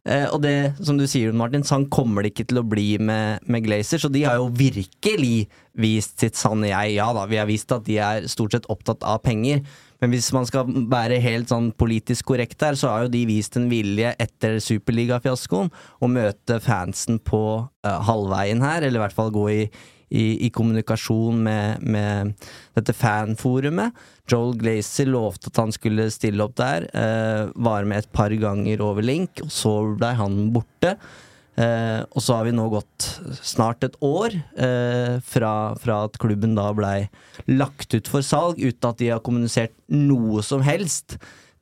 Eh, og det, som du sier, Martin, sånn kommer det ikke til å bli med, med Glazer. Så de har jo virkelig vist sitt sanne jeg. Ja da, vi har vist at de er stort sett opptatt av penger. Men hvis man skal være helt sånn politisk korrekt her, så har jo de vist en vilje etter superligafiaskoen å møte fansen på eh, halvveien her, eller i hvert fall gå i, i, i kommunikasjon med, med dette fanforumet. Joel Glazer lovte at han skulle stille opp der, eh, var med et par ganger over link, og så blei han borte. Eh, og så har vi nå gått snart et år eh, fra, fra at klubben da blei lagt ut for salg, uten at de har kommunisert noe som helst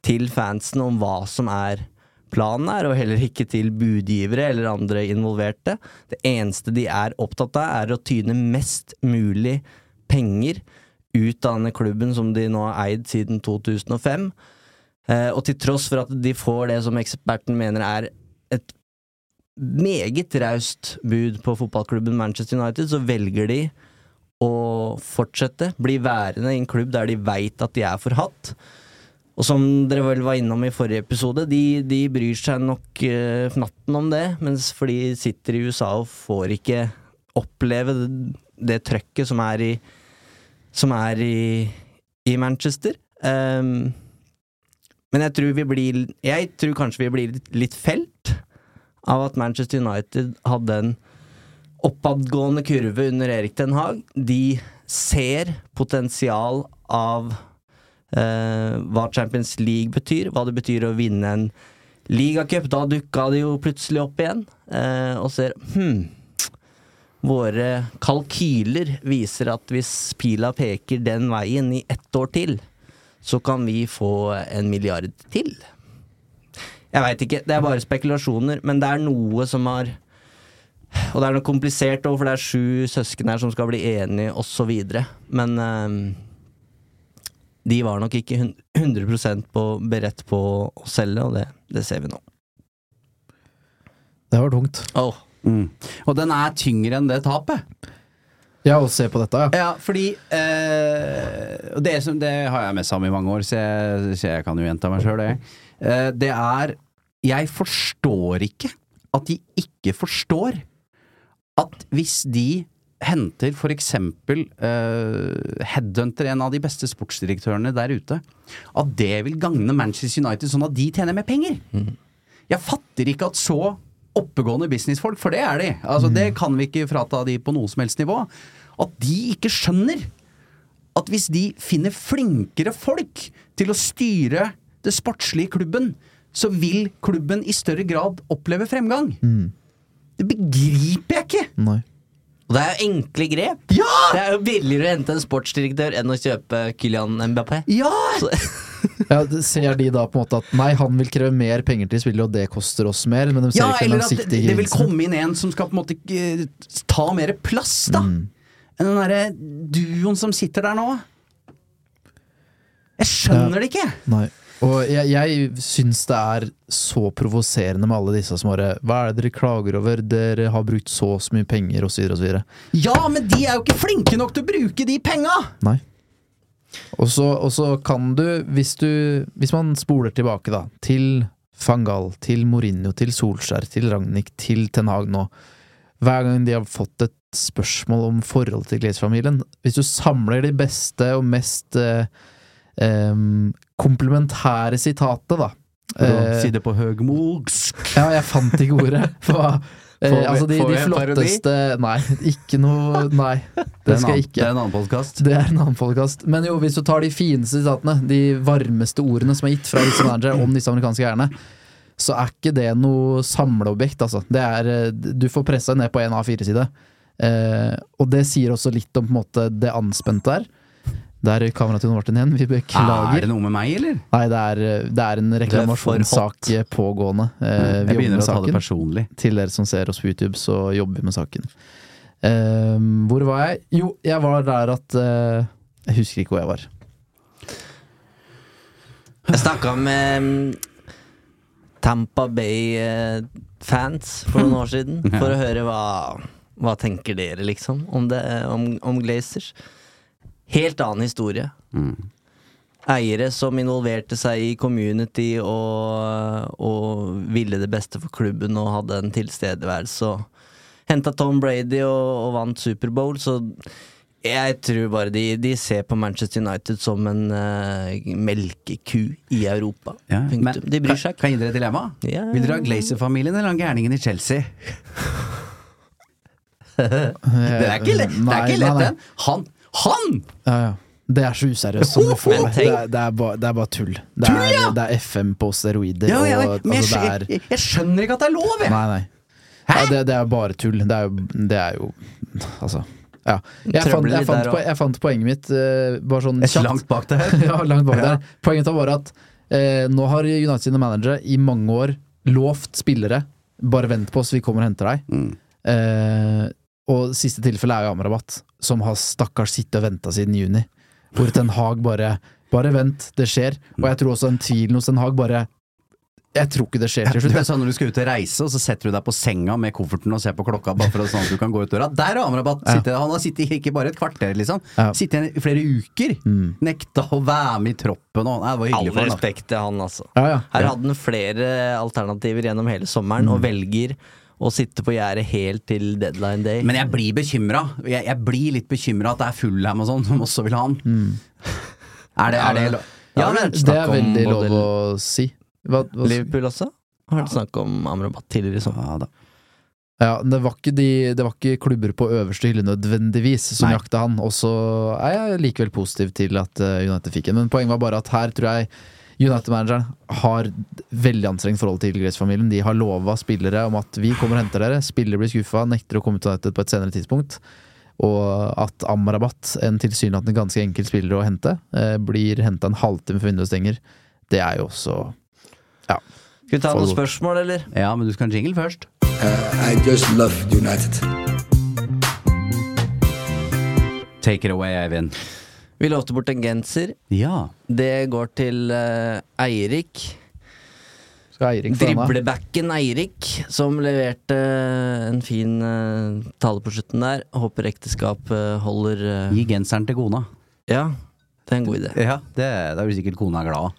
til fansen om hva som er planen er, og heller ikke til budgivere eller andre involverte. Det eneste de er opptatt av, er å tyne mest mulig penger ut av denne klubben som de nå har eid siden 2005. Eh, og til tross for at de får det som eksperten mener er et meget raust bud på fotballklubben Manchester United, så velger de å fortsette, bli værende i en klubb der de veit at de er forhatt. Og som dere vel var innom i forrige episode, de, de bryr seg nok uh, fnatten om det, mens for de sitter i USA og får ikke oppleve det, det trøkket som er i Som er i, i Manchester. Um, men jeg tror vi blir Jeg tror kanskje vi blir litt, felt av at Manchester United hadde en oppadgående kurve under Erik Den Haag. De ser potensial av eh, hva Champions League betyr, hva det betyr å vinne en ligacup. Da dukka det jo plutselig opp igjen, eh, og ser hm, våre kalkyler viser at hvis pila peker den veien i ett år til, så kan vi få en milliard til. Jeg veit ikke, det er bare spekulasjoner, men det er noe som har Og det er noe komplisert òg, for det er sju søsken her som skal bli enige, osv. Men eh, de var nok ikke 100% på, beredt på å selge, og det, det ser vi nå. Det var tungt. Oh. Mm. Og den er tyngre enn det tapet. Ja, å se på dette, ja. Ja, fordi eh, det, som, det har jeg mest om i mange år, så jeg, så jeg kan jo gjenta meg sjøl, det. Eh, det er Jeg forstår ikke at de ikke forstår at hvis de henter for eksempel eh, Headhunter, en av de beste sportsdirektørene der ute, at det vil gagne Manchester United sånn at de tjener mer penger. Jeg fatter ikke at så oppegående businessfolk, for det er de, altså det kan vi ikke frata de på noe som helst nivå, at de ikke skjønner at hvis de finner flinkere folk til å styre det sportslige i klubben, så vil klubben i større grad oppleve fremgang. Det begriper jeg ikke! Nei. Og det er jo enkle grep. Det er jo billigere å hente en sportsdirektør enn å kjøpe Kylian Mbappé. Ja! Ja, Ser de da på en måte at nei, han vil kreve mer penger til spillet, og det koster oss mer, men de ser Ja, ikke eller at det, det vil komme inn en som skal på en måte eh, ta mer plass, da. Mm. Enn den derre duoen som sitter der nå. Jeg skjønner det ikke! Nei. Og jeg, jeg syns det er så provoserende med alle disse som bare Hva er det dere klager over? Dere har brukt så og så mye penger, osv., osv. Ja, men de er jo ikke flinke nok til å bruke de penga! Nei. Og så, kan du hvis, du, hvis man spoler tilbake, da, til Fangal, til Mourinho, til Solskjær, til Ragnhild, til Ten Hag nå Hver gang de har fått et spørsmål om forholdet til Glaze-familien Hvis du samler de beste og mest eh, em, komplementære sitatet, da eh, Si det på høgmogsk. Ja, jeg fant ikke ordet. For, eh, Får vi- altså de, får de flotteste en parodi? Nei, ikke noe Nei, Det skal jeg ikke. det er en annen podkast. Det er en annen podcast. Men jo, hvis du tar de fineste sitatene, de varmeste ordene som er gitt fra disse managere om disse amerikanske eierne, så er ikke det noe samleobjekt, altså. Det er eh, Du får pressa ned på en A4-side. Eh, og det sier også litt om på en måte det anspente der. Der røyk kameraet til Martin igjen. Vi beklager. Er det noe med meg, eller? Nei, det er, det er en reklamasjonssak pågående. Eh, Jeg vi Jeg begynner med å ta det personlig. Til dere som ser oss på YouTube, så jobber vi med saken. Eh, hvor var jeg? Jo, jeg var der at eh, Jeg husker ikke hvor jeg var. Jeg snakka med mm, Tampa Bay-fans for noen år siden for å høre hva Hva tenker dere, liksom, om, det, om, om Glazers. Helt annen historie. Eiere som involverte seg i community og, og ville det beste for klubben og hadde en tilstedeværelse. Og henta Tom Brady og, og vant Superbowl, så jeg tror bare de, de ser på Manchester United som en uh, melkeku i Europa. Ja, men, de bryr seg ikke. kan jeg gi dere et dilemma? Ja. Vil dere ha Glazer-familien eller han gærningen i Chelsea? det er ikke lett den! Han! Han! Ja, ja. Det er så useriøst som du får det. Det er, det, er bare, det er bare tull. Det, Tull, er, ja! det er FM på steroider. Ja, ja, og, men jeg, altså, det er, jeg, jeg skjønner ikke at det er lov, jeg! Nei, nei. Det, det er bare tull. Det er det er jo Altså. Ja. Jeg, fant, jeg, fant, jeg, fant, jeg fant poenget mitt uh, bare sånn kjapt. langt bak der. ja, langt bak Ja. der. Poenget var at uh, nå har United sine managere i mange år lovt spillere Bare vent på oss, vi kommer og henter deg. Mm. Uh, og siste tilfelle er jo Amrabat, som har stakkars sittet og venta siden juni. Hvor Ten Hag bare Bare vent, det skjer. Og jeg tror også en tvilen hos Ten Hag bare Jeg tror ikke det skjer til Du det er sånn Når du skal ut og reise, og så setter du deg på senga med kofferten og ser på klokka bare for sånn at du kan gå ut døra. Der har Amrabat Ja. Han har sittet ikke bare et kvarter, liksom. Ja. Sittet i flere uker. Mm. Nekta å være med i troppen og Nei, Det var All for ham. All respekt til han, altså. Ja, ja. Her hadde han flere alternativer gjennom hele sommeren, Mm. og velger å sitte på gjerdet helt til deadline day. Men jeg blir bekymra. Jeg, jeg blir litt bekymra at det er Fulham og sånn som også vil ha han. Er det, er det lov? Ja, men Det er om veldig lov å si. Hva, hva, Liverpool også? Har hørt snakk om Amrabat tidligere i sommer. ja, da. Ja, det var, ikke de, det var ikke klubber på øverste hylle nødvendigvis som Nei. jakta han. Og så er jeg likevel positiv til at eh, United fikk en. Men poenget var bare at her tror jeg United-manageren har veldig anstrengt forhold til Grace-familien. De har lova spillere om at vi kommer og henter dere. Spillere blir skuffa, nekter å komme til United på et senere tidspunkt. Og at Amrabat, en tilsynelatende ganske enkel spiller å hente, eh, blir henta en halvtime før vinduet stenger. Det er jo også Ja. Skal vi ta noen spørsmål, eller? Ja, men du skal ha en jingle først. I just love United. Take it away, Eivind. Vi lovte bort en genser. Ja. Det går til uh, Eirik. Eirik? Driblebacken Eirik, som leverte en fin uh, tale på slutten der. Håper ekteskapet holder uh, Gi genseren til kona. Ja, det er en god idé. Ja, det, da blir sikkert kona glad.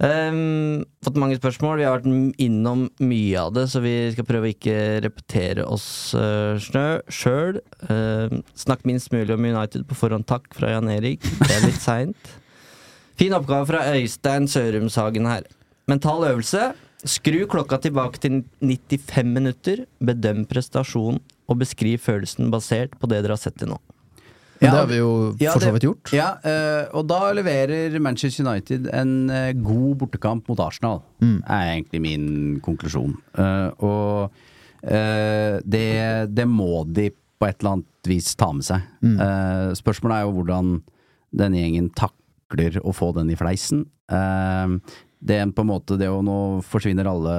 Ehm, fått mange spørsmål. Vi har vært innom mye av det, så vi skal prøve å ikke repetere oss uh, sjøl. Uh, snakk minst mulig om United på forhånd, takk fra Jan Erik. Det er litt seint. Fin oppgave fra Øystein Sørumshagen her. Mental øvelse. Skru klokka tilbake til 95 minutter. Bedøm prestasjonen og beskriv følelsen basert på det dere har sett til nå. Men det har vi jo Ja, for så vidt gjort. Ja, eh, og da leverer Manchester United en eh, god bortekamp mot Arsenal, Mm. er egentlig min konklusjon. Eh, og det, det må de på et eller annet vis ta med seg. Mm. Spørsmålet er jo hvordan denne gjengen takler å få den i fleisen. Det er på en måte det å nå forsvinner alle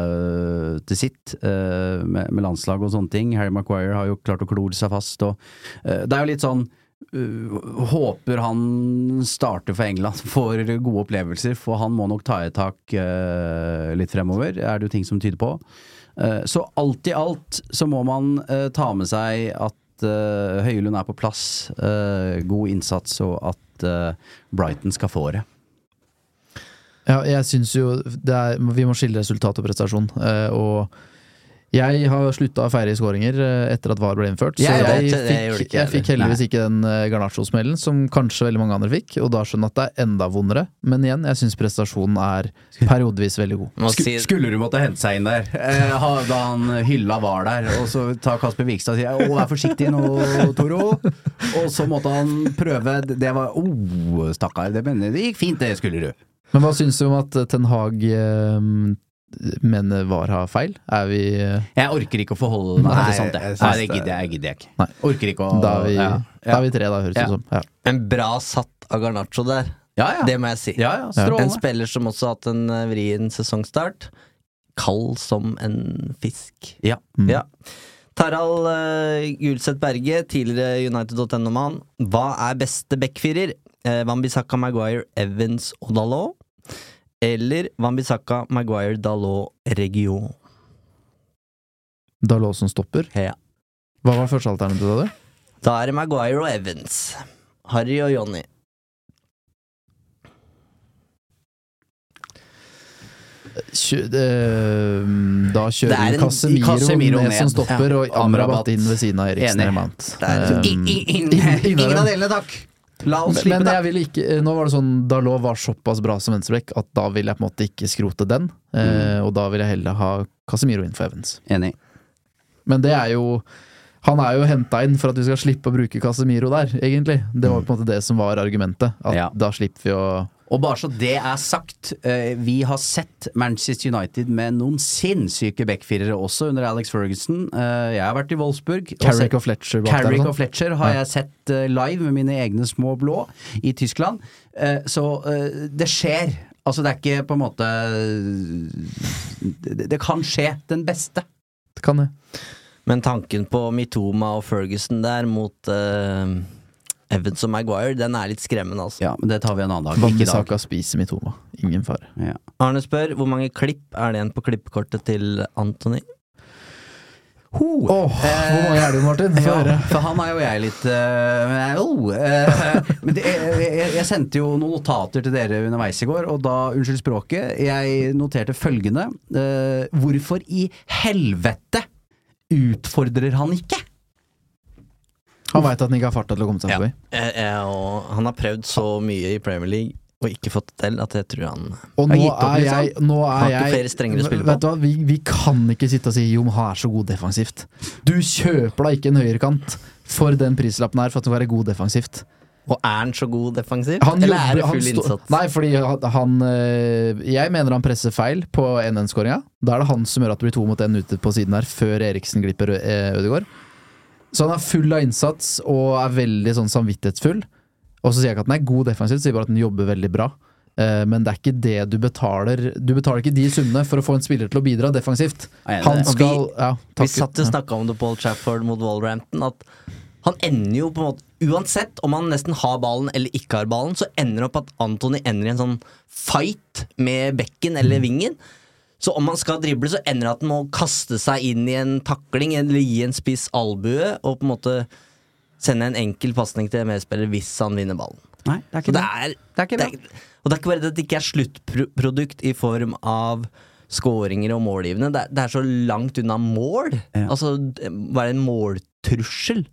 til sitt med, med landslag og sånne ting. Harry Maguire har jo klart å klore seg fast og Det er jo litt sånn Håper han starter for England, får gode opplevelser, for han må nok ta i tak uh, litt fremover, er det jo ting som tyder på. Uh, så alt i alt så må man uh, ta med seg at Høylund er på plass, god innsats, og at Brighton skal få det. Ja, jeg syns jo er, vi må skille resultat og prestasjon. og jeg har slutta å feire skåringer eh, etter at VAR ble innført. Så jeg, jeg, det fikk, ikke jeg fikk heldigvis ikke den uh, Garnaccio-smellen som kanskje veldig mange andre fikk, og da skjønner jeg at det er enda vondere. Men igjen, jeg syns prestasjonen er periodevis veldig god. Sku, skulle du måtte hente seg inn der, eh, da han hylla var der, og så tar Kasper Vikstad og sier 'å, vær forsiktig nå, Toro', og så måtte han prøve Det var 'å, stakkar', det, det gikk fint, det skulle du. Men hva syns du om at Ten Hag eh, mener VAR har feil? Er vi eh, Jeg orker ikke å forholde meg til sånt, jeg. Nei, det det- gidder jeg, gidder jeg ikke. Nei. Orker ikke å Da er vi, ja, da er vi tre, da, høres det Ja. ut som. Ja. En bra satt av Garnaccio der. Det må jeg si. Ja, ja, en spiller som også har hatt en eh, vrien sesongstart. Kald som en fisk. Ja. ja. Tarald uh, Gulseth Berge, tidligere United.no-mann. Hva er beste backfirer? Uh, Wambisaka, Maguire, Evans og Dalot? Eller Wambisaka, Maguire, Dalot, Region? Dalot som stopper? Ja. Hva var første alternativet, da? Da er det Maguire og Evans. Harry og Jonny. Kjø, øh, da kjører er Casemiro, Casemiro ned, som stopper, Ja. og Amrabat inn ved siden av Eriksen Enig. er- Um, ingen ingen av delene, takk. La oss slippe men men jeg vil ikke Nå var det sånn Dalot var såpass bra som venstreback at da vil jeg på en måte ikke skrote den. Eh, og da vil jeg heller ha Casemiro inn for Evans. Enig. Men det er jo Han er jo henta inn for at vi skal slippe å bruke Casemiro der, egentlig. Det var på en måte det som var argumentet. At Ja. da slipper vi å Og bare så det er sagt, eh, vi har sett Manchester United med noen sinnssyke backfirere også under Alex Ferguson. Eh, jeg har vært i Wolfsburg. Carrick og Fletcher Carrick og Fletcher har Ja. jeg sett eh, live med mine egne små blå i Tyskland. Så det skjer. Altså, det er ikke på en måte det, det kan skje. Den beste. Det kan det. Men tanken på Mitoma og Ferguson der mot eh, Evans og Maguire, den er litt skremmende, altså. Ja, men det tar vi en annen dag. Wambisaka spiser Mitoma. Ingen fare. Ja. Arne spør hvor mange klipp er det igjen på klippekortet til Anthony? Åh, hvor mange er det, Martin? Få Ja, høre. for han er jo jeg litt uh, oh, uh, Men det, jeg, jeg sendte jo noen notater til dere underveis i går, og da, unnskyld språket, jeg noterte følgende. Uh, hvorfor i helvete utfordrer han ikke? Han veit at han ikke har farta til å komme seg forbi. Eh, eh, og han har prøvd så mye i Premier League og ikke fått det til at jeg tror han Og har gitt opp, liksom. jeg, nå er har ikke jeg flere strengere å spille Vet på. du hva, vi, vi kan ikke sitte og si jo, men han er så god defensivt. Du kjøper da ikke en høyrekant for den prislappen her for at du skal være god defensivt. Og er han så god defensivt? Han Eller er det full innsats? Nei, fordi han, han øh, Jeg mener han presser feil på 1-1-skåringa. Da er det han som gjør at det blir to mot én ute på siden her, før Eriksen glipper Ødegaard. Så han er full av innsats og er veldig sånn samvittighetsfull. Og så sier jeg ikke at den er god defensivt, sier bare at den jobber veldig bra. Eh, Men det er ikke det du betaler Du betaler ikke de summene for å få en spiller til å bidra defensivt. Han skal vi, ja, vi satt og snakka om det Paul Chafford mot Wolverhampton. At han ender jo på en måte Uansett om han nesten har ballen eller ikke har ballen, så ender det opp at Anthony ender i en sånn fight med bekken eller Mm. Så om han skal drible, så ender det at han må kaste seg inn i en takling eller gi en spiss albue og på en måte sende en enkel pasning til medspiller hvis han vinner ballen. Nei, det er ikke det det. er, Det er det er, og det er ikke bare det at det ikke er sluttprodukt i form av skåringer og målgivende. Det det er så langt unna mål. Altså, hva er det en måltrussel?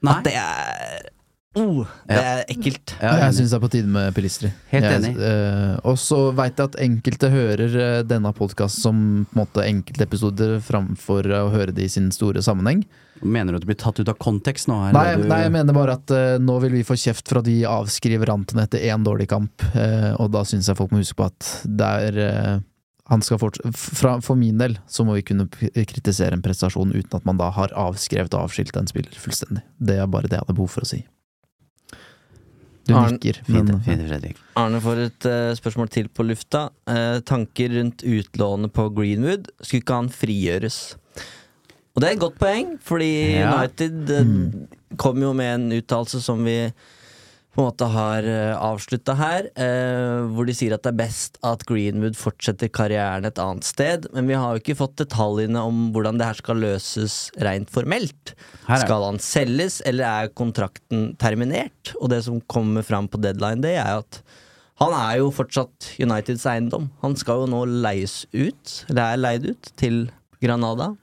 Nei. At det er oh, Det Ja. er ekkelt. jeg syns det er på tide med Pilistri. Helt Jeg- enig. eh, og så veit jeg at enkelte hører eh, denne podkasten som på en måte enkeltepisoder framfor å høre det i sin store sammenheng. Mener du at du blir tatt ut av kontekst nå? eller Nei, du- nei, jeg mener bare at eh, nå vil vi få kjeft for at vi avskriver Anton etter én dårlig kamp, eh, og da syns jeg folk må huske på at det er eh, han skal forts fra, For min del så må vi kunne kritisere en prestasjon uten at man da har avskrevet og avskilt en spiller fullstendig. Det er bare det jeg hadde behov for å si. Du Arne- nikker. Fint, Men, fint, Fredrik. Arne får et uh, spørsmål til på lufta. Uh, tanker rundt utlånet på Greenwood. Skulle ikke han frigjøres? Og det er et godt poeng, fordi Ja. United eh, kom jo med en uttalelse som vi på en måte har uh, avslutta her, eh, hvor de sier at det er best at Greenwood fortsetter karrieren et annet sted. Men vi har jo ikke fått detaljene om hvordan det her skal løses rent formelt. Skal han selges, eller er kontrakten terminert? Og det som kommer fram på deadline, det er jo at han er jo fortsatt Uniteds eiendom. Han skal jo nå leies ut, eller er leid ut, til Granada.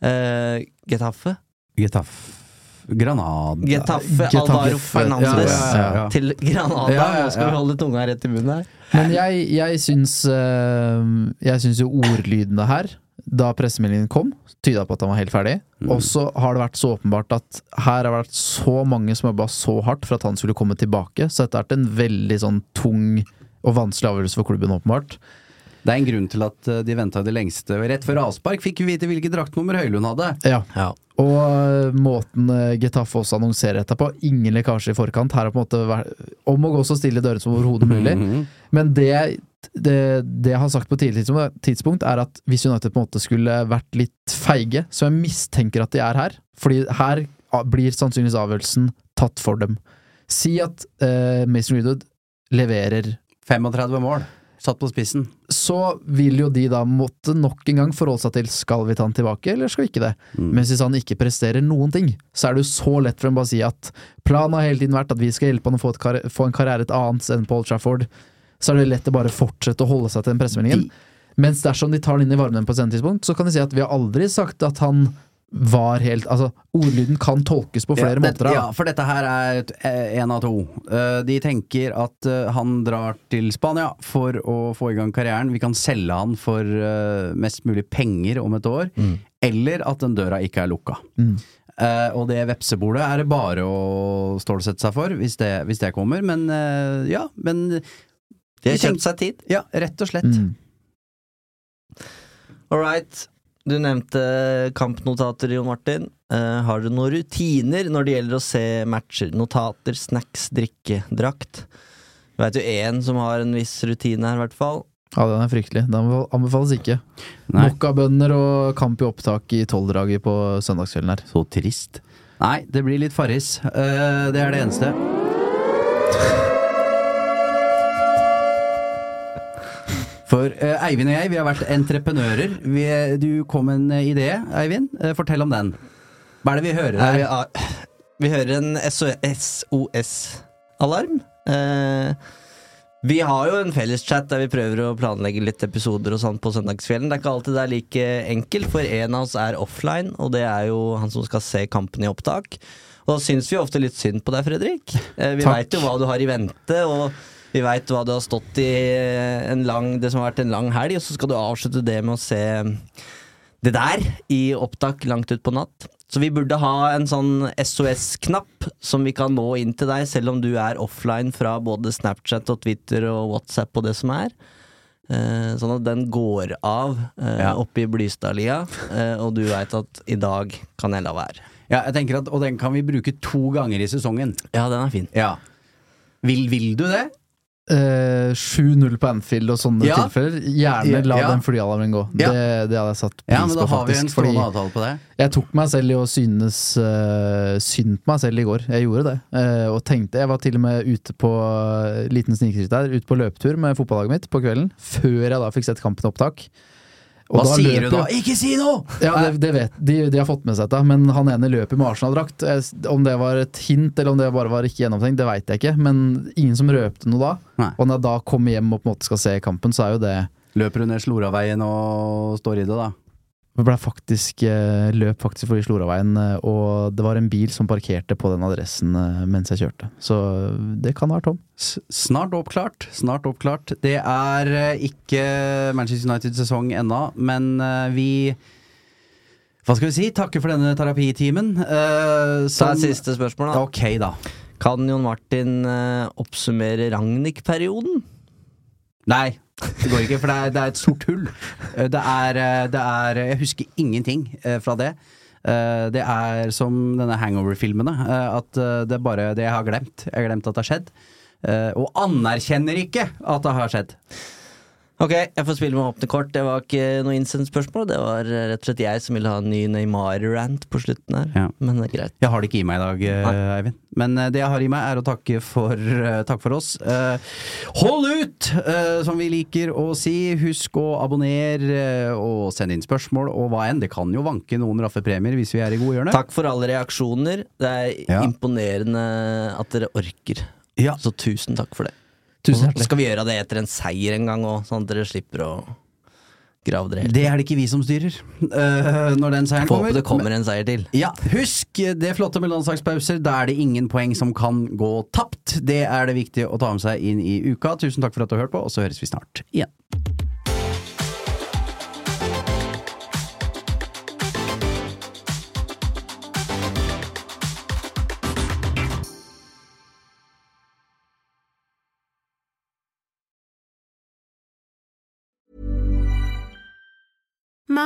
Eh, Getafe. Getafe Granada Getafe Getafe. Alvaro Fernandes Ja, ja, ja. til Granada. Ja, ja, Nå skal vi holde tunga rett i munnen her. men jeg, jeg syns eh, Jeg syns jo ordlydene her, da pressemeldingen kom, tyda på at han var helt ferdig. Mm. Og så har det vært så åpenbart at her har det vært så mange som jobba så hardt for at han skulle komme tilbake, så dette har vært en veldig sånn tung og vanskelig avgjørelse for klubben, åpenbart. Det er en grunn til at eh, de venta det lengste. Rett før avspark fikk vi vite hvilket draktnummer Høylund hadde. Ja. Og øh, måten øh, Getafe også annonserer dette på, ingen lekkasje i forkant. Her er på en måte vært- om å gå så stille i dørene som overhodet mulig. Mhm. Men det, det, det jeg har sagt på tidlig tidspunkt, tidspunkt, er at hvis United på en måte skulle vært litt feige, så jeg mistenker at de er her. Fordi her blir sannsynligvis avgjørelsen tatt for dem. Si at uh, Mason Greenwood leverer 35 mål. Satt på spissen. så vil jo de da måtte nok en gang forholde seg til skal vi ta han tilbake, eller skal vi ikke det. Mm. Mens hvis han ikke presterer noen ting, så er det jo så lett for dem bare å si at planen har hele tiden vært at vi skal hjelpe han å få, få en karriere et annet sted enn Paul Trafford. Så er det lett å bare fortsette å holde seg til den pressemeldingen. Mens dersom de tar den inn i varmen på et tidspunkt, så kan de si at vi har aldri sagt at han var helt Altså, ordlyden kan tolkes på flere ja, måter. det, da. ja, for dette her er et- eh, en av to. Eh, de tenker at eh, han drar til Spania for å få i gang karrieren. Vi kan selge han for mest mulig penger om et år. Eller at den døra ikke er lukka. Mm. Eh, og det vepsebordet er det bare å stålsette seg for, hvis det, hvis det kommer. Men ja, men De har kjøpt seg tid. Ja, rett og slett. Mm. All right. Du nevnte kampnotater, Jon Martin. Uh, har du noen rutiner når det gjelder å se matcher? Notater, snacks, drikke, drakt? Du veit jo én som har en viss rutine her, i hvert fall. Ja, den er fryktelig. Den anbefales ikke. Mokkabønner og kamp i opptak i tolvdraget på søndagskvelden her. Så trist. Nei, det blir litt Farris. Uh, det er det eneste. For uh, Eivind og jeg, vi har vært entreprenører. Vi, du kom med en eh, idé, Eivind. Uh, fortell om den. Hva er det vi hører her? vi, har- vi hører en SOS-alarm. Eh, vi har jo en felleschat der vi prøver å planlegge litt episoder og sånn på søndagskvelden. Det er ikke alltid det er like enkelt, for en av oss er offline, og det er jo han som skal se kampen i opptak. Og da syns vi ofte litt synd på deg, Fredrik. Eh, vi veit jo hva du har i vente, og vi veit hva du har stått i en lang, det som har vært en lang helg, og så skal du avslutte det med å se det der i opptak langt ut på natt. Så vi burde ha en sånn SOS-knapp som vi kan nå inn til deg, selv om du er offline fra både Snapchat og Twitter og WhatsApp og det som er. Eh, sånn at den går av eh, Ja. oppe i Blystadlia, eh, og du veit at i dag kan jeg la være. Ja, jeg tenker at, Og den kan vi bruke to ganger i sesongen. Ja, den er fin. Ja. Vil, vil du det? Eh, 7-0 på Anfield og sånne Ja. tilfeller. Gjerne la Ja. den flyalarmen gå. Ja. Det, det hadde jeg satt pris Ja, men da på, har vi faktisk. en stående fordi avtale på det. jeg tok meg selv i å synes uh, synd på meg selv i går. Jeg gjorde det. Uh, og tenkte Jeg var til og med ute på liten snikskritt der, ute på løpetur med fotballaget mitt på kvelden. Før jeg da fikk sett kampen opptak. Hva sier du da? Ikke si noe! ja, det, det vet de, de har fått med seg dette, men han ene løper med Arsenal-drakt. Om det var et hint, eller om det bare var ikke gjennomtenkt, det veit jeg ikke. Men ingen som røpte noe da. Nei. Og når jeg da kommer hjem og på en måte skal se kampen, så er jo det Løper du ned Sloraveien og står i det, da? Det ble faktisk, eh, løp faktisk forbi Sloraveien, eh, og det var en bil som parkerte på den adressen eh, mens jeg kjørte. Så det kan være tom. S- Snart oppklart. Snart oppklart. Det er ikke Manchester United-sesong ennå, men vi Hva skal vi si? Takker for denne terapitimen. Uh, Så er siste spørsmål, da. Ok, da. Kan Jon Martin oppsummere Ragnhild-perioden? Nei, det går ikke, for det er, det er et sort hull. Eh, Det er, eh, det er Jeg husker ingenting eh, fra det. Det er som denne hangover-filmene. at det er bare det jeg har glemt. Jeg har glemt at det har skjedd. og anerkjenner ikke at det har skjedd. Ok, jeg får spille med åpne kort. Det var ikke noe innsendt spørsmål. Det var eh, rett og slett jeg som ville ha en ny Neymar-rant på slutten her. Men det er greit. Jeg har det ikke i meg i dag, Nei. Eivind. Men eh, det jeg har i meg, er å takke for, eh, takk for oss. Eh, hold ut, eh, som vi liker å si. Husk å abonnere eh, og sende inn spørsmål og hva enn. Det kan jo vanke noen raffe premier hvis vi er i godhjørnet. Takk for alle reaksjoner. Det er Ja. imponerende at dere orker. Så tusen takk for det. Tusen Og skal vi gjøre det etter en seier en gang òg, sånn at dere slipper å grave dere helt Det er det ikke vi som styrer. uh, når den seieren kommer. Håper det kommer en seier til. Ja, husk det flotte med landslagspauser. Da er det ingen poeng som kan gå tapt. Det er det viktig å ta med seg inn i uka. Tusen takk for at du har hørt på, og så høres vi snart igjen.